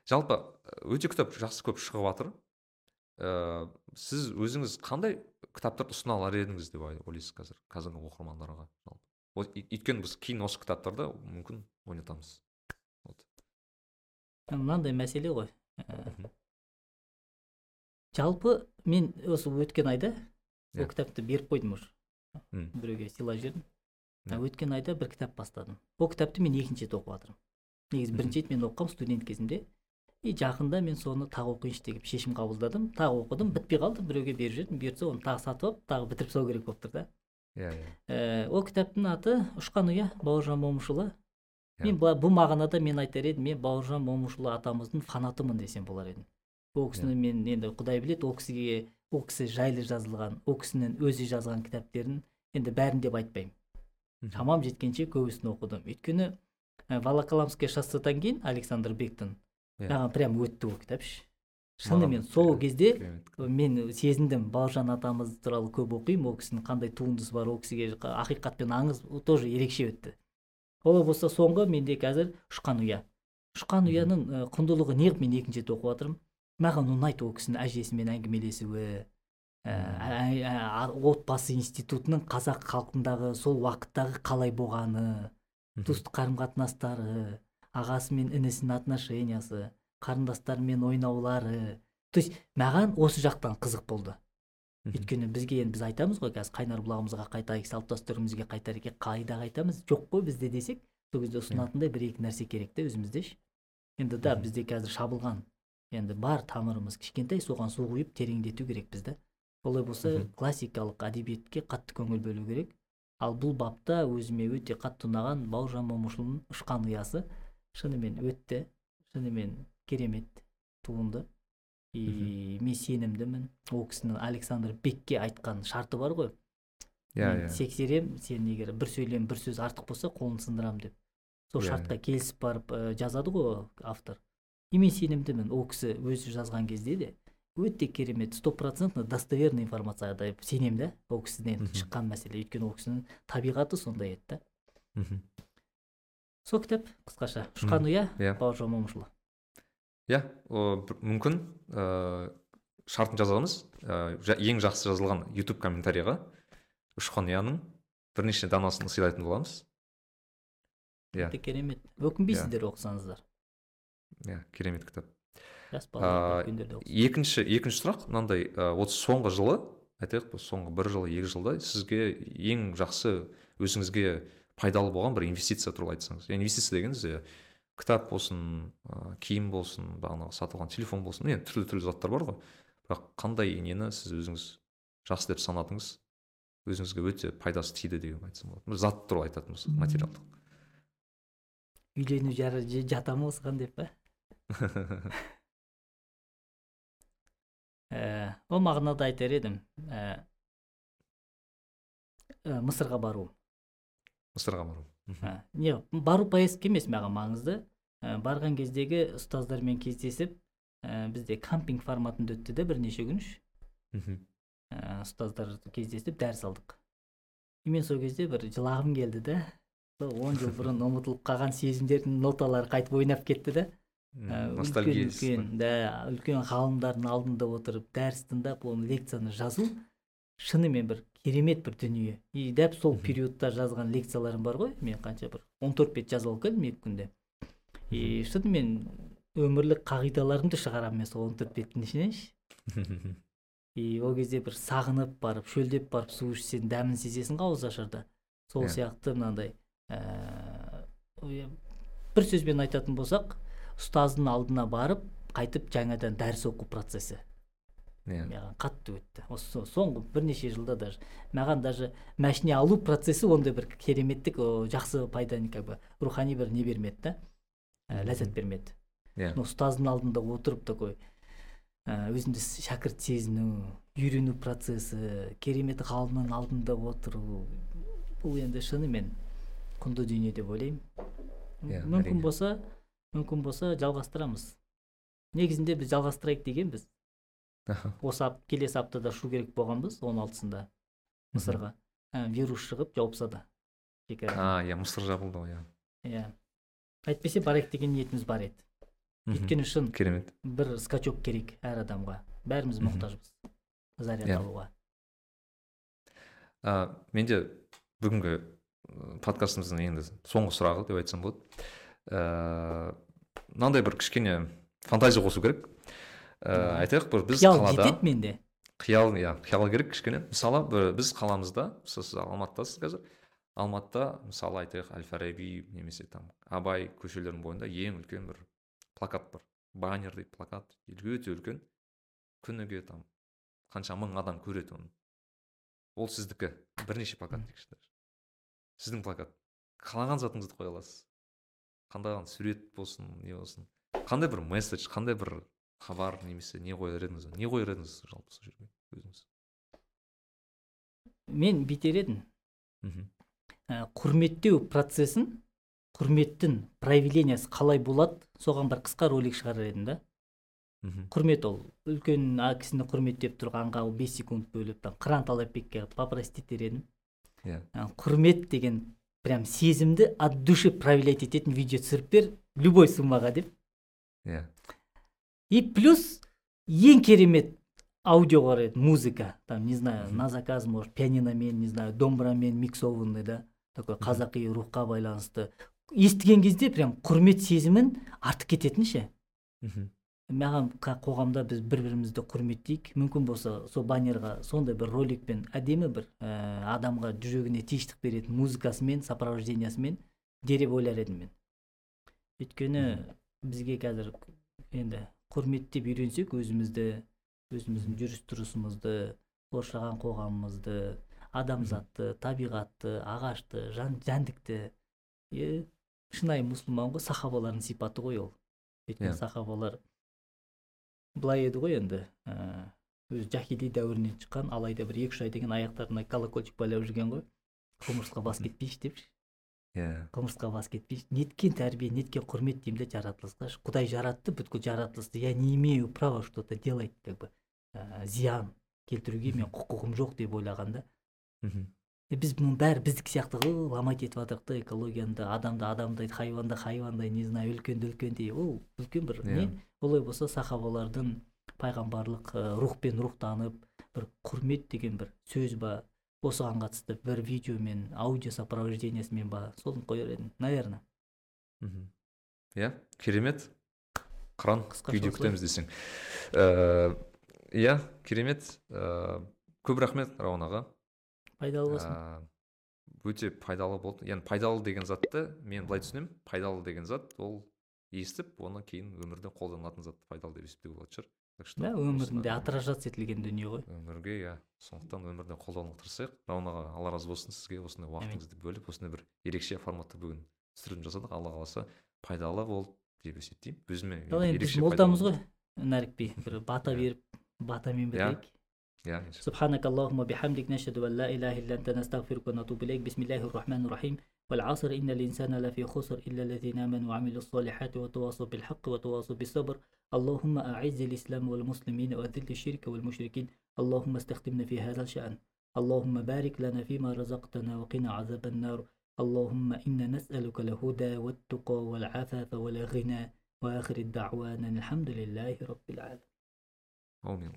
Жалпы өте кітап жақсы көп шығып жатыр ыыы сіз өзіңіз қандай кітаптарды ұсына алар едіңіз деп ой- ойлайсыз қазір қазіргі оқырмандарға жалпы. Өйткені біз кейін осы кітаптарды мүмкін ойнатамыз. Вот. Мынандай мәселе ғой. Ә, Мгм. жалпы мен осы өткен айда Иә. сол кітапты беріп қойдым уже. Біреуге сыйлап жібердім. Иә. өткен айда бір кітап бастадым. Ол кітапты мен екінші рет оқып жатырмын негізі бірінші рет мен оқығанмын студент кезімде. И жақында мен соны тағы оқиыншы деп шешім қабылдадым. Тағы оқыдым бітпей қалды біреуге беріп жібердім. Бұйыртса оны тағы сатып алып тағы бітіріп тастау керек болып тұр да. Иә иә. Ә, ол кітаптың аты ұшқан ұя бауыржан момышұлы. Иә. мен бұл мағынада мен айтар едім мен бауыржан момышұлы атамыздың фанатымын десем болар едім. Ол кісіні мен енді құдай біледі ол кісіге ол кісі жайлы жазылған ол кісінің өзі жазған кітаптерін енді бәрін деп айтпаймын. Шамам жеткенше көбісін оқыдым. Өйткені ә, волоколамское шоссетан кейін александр бектің. Иә. маған прям өтті ол кітап ше. Шынымен сол кезде мен сезіндім бауыржан атамыз туралы көп оқимын ол кісінің қандай туындысы бар ол кісіге қа- ақиқат пен аңыз тоже ерекше өтті. Олай болса соңғы менде қазір ұшқан ұя ұшқан ұяның құндылығы неғып мен екінші рет оқып жатырмын маған ұнайды ол кісінің әжесімен әңгімелесуі ә, ә, ә, отбасы институтының қазақ халқындағы сол уақыттағы қалай болғаны туыстық қарым қатынастары ағасы мен інісінің отношениясы қарындастарымен ойнаулары. То есть маған осы жақтан қызық болды. Өйткені бізге енді біз айтамыз ғой қазір қайнар бұлағымызға қайтайық салт дәстүрімізге қайтайық е, қайда қайтамыз? Жоқ қой бізде десек сол кезде ұсынатындай бір екі нәрсе керек та өзімізде ше. Енді да бізде қазір шабылған енді бар тамырымыз кішкентай соған су құйып тереңдету керекпіз да олай болса классикалық әдебиетке қатты көңіл бөлу керек. Ал бұл бапта өзіме өте қатты ұнаған бауыржан момышұлының ұшқан ұясы. Шынымен өтті шынымен керемет туынды. И мен сенімдімін. ол кісінің александр бекке айтқан шарты бар ғой. Иә мен иә сексерем сен егер бір сөйлем бір сөз артық болса қолын сындырамын деп. Сол Иә, шартқа келісіп барып ә, жазады ғой автор. И мен сенімдімін. ол кісі өзі жазған кезде де өте керемет стопроцентно достоверный информацияға деп сенемін да ол кісіден шыққан мәселе. Өйткені ол кісінің табиғаты сондай еді да мхм. Сол кітап қысқаша ұшқан ұя иә. бауыржан момышұлы иә мүмкін ыыы шартын жазамыз ә, жа- ең жақсы жазылған ютуб комментарийға ұшқан ұяның бірнеше данасын сыйлайтын боламыз. Иә. Өте керемет. Өкінбейсіздер оқысаңыздар. Иә керемет кітап. Жас балалар екінші екінші сұрақ мынандай ә, осы соңғы жылы айтайық соңғы бір жыл екі жылда сізге ең жақсы өзіңізге пайдалы болған бір инвестиция туралы айтсаңыз. Инвестиция дегеніміз иә кітап болсын ә, киім болсын бағанағы сатылған телефон болсын енді түрлі түрлі заттар бар ғой. Бірақ қандай нені сіз өзіңіз жақсы деп санадыңыз өзіңізге өте пайдасы тиді деген айтсам болады. Зат туралы айтатын болсақ материалдық. Үйлену жары жата ма осыған деп па? Ә, ол мағынада айтар едім. Ә, ә, мысырға бару. Мысырға бару не бару поездка емес маған маңызды. Ә, барған кездегі ұстаздармен кездесіп ә, бізде кампинг форматында өтті де бірнеше күн ә, ұстаздар кездесіп дәріс алдық. И мен сол кезде бір жылағым келді да сол он жыл бұрын ұмытылып қалған сезімдердің ноталары қайтып ойнап кетті да Ә, үлкен да үлкен ғалымдардың алдында отырып дәріс тыңдап оны лекцияны жазу. Шынымен бір керемет бір дүние. И дәп сол периодта жазған лекцияларым бар ғой. Мен қанша бір 14 бет жазып алып келдім екі күнде. И шынымен өмірлік қағидаларымды шығарамын мен сол 14 беттің ішінен ше. и ол кезде бір сағынып барып шөлдеп барып су ішсең дәмін сезесің ғой ауызашарда сол Иә. сияқты мынандай ә, бір сөзбен айтатын болсақ ұстаздың алдына барып қайтып жаңадан дәріс оқу процесі. Иә маған қатты өтті. Осы со- соңғы бірнеше жылда даже маған даже машине алу процесі ондай бір кереметтік о, жақсы пайда как бы рухани бір не бермеді да ә, ләззат бермеді. Иә. Ұстаздың алдында отырып такой ә, өзімді шәкірт сезіну үйрену процесі керемет ғалымның алдында отыру бұл енді шынымен құнды дүние деп ойлаймын. Иә, мүмкін болса мүмкін болса жалғастырамыз. Негізінде біз жалғастырайық дегенбіз. Осы ап- келесі аптада ұшу керек болғанбыз он алтысында мысырға. Ә, вирус шығып жауып тастады шекара. А иә мысыр жабылды ғой иә. Иә. Әйтпесе барайық деген ниетіміз бар еді. Өйткені шын керемет. бір скачок керек әр адамға. Бәріміз мұқтажбыз заряд Иә. алуға. Ә, менде бүгінгі подкастымыздың енді соңғы сұрағы деп айтсам болады. Ә, мынандай бір кішкене фантазия қосу керек. Ә, айтайық бір біз қиял қалада жетеді менде. Қиял иә қиял керек кішкене. Мысалы бір, біз қаламызда мысалы сіз алматыдасыз қазір. Алматыда мысалы айтайық әл фараби немесе там абай көшелерінің бойында ең үлкен бір плакат бар. Баннер дейді плакат. Өте үлкен. Күніге там қанша мың адам көреді оны. Ол сіздікі. Бірнеше плакат сіздің плакат. Қалаған затыңызды қоя аласыз. Қандай сурет болсын не болсын. Қандай бір месседж қандай бір хабар немесе не қояр едіңіз не қояр едіңіз жалпы сол жерге өзіңіз? Мен бүйтер едім. Ә, құрметтеу процесін құрметтің проявлениясы қалай болады? Соған бір қысқа ролик шығарар едім да. Құрмет ол үлкен а кісіні құрметтеп тұрғанға ол бес секунд бөліп там қыран талапбекке попросить етер едім. Иә. Ә, құрмет деген прям сезімді от души проявлять ететін видео түсіріп бер любой суммаға деп. Иә. И плюс ең керемет аудио бар еді музыка. Там не знаю на заказ может пианиномен не знаю домбырамен миксованный да? Такой қазақи рухқа байланысты. Естіген кезде прям құрмет сезімін артып кететін ше. Мхм маған қоғамда біз бір бірімізді құрметтейік. Мүмкін болса сол баннерға сондай бір роликпен әдемі бір ә, адамға жүрегіне тыныштық беретін музыкасымен сопровождениясымен деп ойлар едім мен. Өйткені бізге қазір енді құрметтеп үйренсек өзімізді өзіміздің жүріс тұрысымызды қоршаған қоғамымызды адамзатты табиғатты ағашты жан жәндікті е шынайы мұсылман ғой сахабалардың сипаты ғой ол. Өйткені Иә. сахабалар былай еді ғой енді ә, өзі жахили дәуірінен шыққан алайда бір екі үш ай деген аяқтарына колокольчик байлап жүрген ғой. Құмырсқа бас кетпейші депші иә. қылмысқа бас кетпейші неткен тәрбие неткен құрмет деймін да жаратылысқа. Құдай жаратты бүткіл жаратылысты. Я не имею права что то делать как бы ә, зиян келтірүүгө мен құқығым жоқ деп ойлаған да. Мхм Э, биз мунун баары биздики сыяктуу «Ы, ламайт этип атырык да экологияны да адамды адамдай хайванды хайвандай не знаю өлкөндү өлкөндөй ол үлкөн бир Иә. не олай болсо сахабалардын пайгамбарлык э, рухпен рухтанып бир курмет деген бир сөз ба осуган катысты бир видео менен аудио сопровождениясы менен ба соны коер едим наверное мхм. Иә керемет. Қыран осылай. күтеміз десең. Э, иә керемет. Э, көп рахмет рауан аға. Пайдалуу болсун Ә, өте пайдалы болды. Яғни пайдалы деген затты мен былай түсінемін. Пайдалы деген зат ол естіп оны кейін өмірде қолданылатын затты пайдалы деп есептеуге болатын шығар так что да өмірінде отражаться етілген дүние ғой. Өмірге иә. Сондықтан өмірде қолдануға тырысайық рауна аға алла разы болсын сізге осындай уақытыңызды бөліп осындай бір ерекше форматта бүгін түсірілім жасадық. Алла қаласа пайдалы болды деп есептеймін. Өзіме біз ғой нәрік бір бата иә. беріп батамен бітірейік иә, иә субханак бихамдик нашаду ан ла иляха илля анта настағфирука ва натубу бисмиллахи рахманир рахим والعصر إن الإنسان لفي خسر إلا الذين آمنوا وعملوا الصالحات وتواصوا بالحق وتواصوا بالصبر اللهم أعز الإسلام والمسلمين وأذل الشرك والمشركين اللهم استخدمنا في هذا الشأن اللهم بارك لنا فيما رزقتنا وقنا عذاب النار اللهم إنا نسألك الهدى والتقى والعفاف والغنى وآخر الدعوانا الحمد لله رب العالمين аумин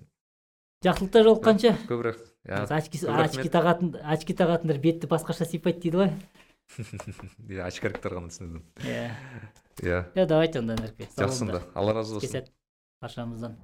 жақсылықта жолыққанша көп рахмет иә очки көп рахмет. очки тағатын очки тағатындар бетті басқаша сипайды дейді ғой иә очкариктер ғана түсінеді иә. Иә. Иә давайте онда нарке жақсы онда алла разы болсын. кесет баршамыздан.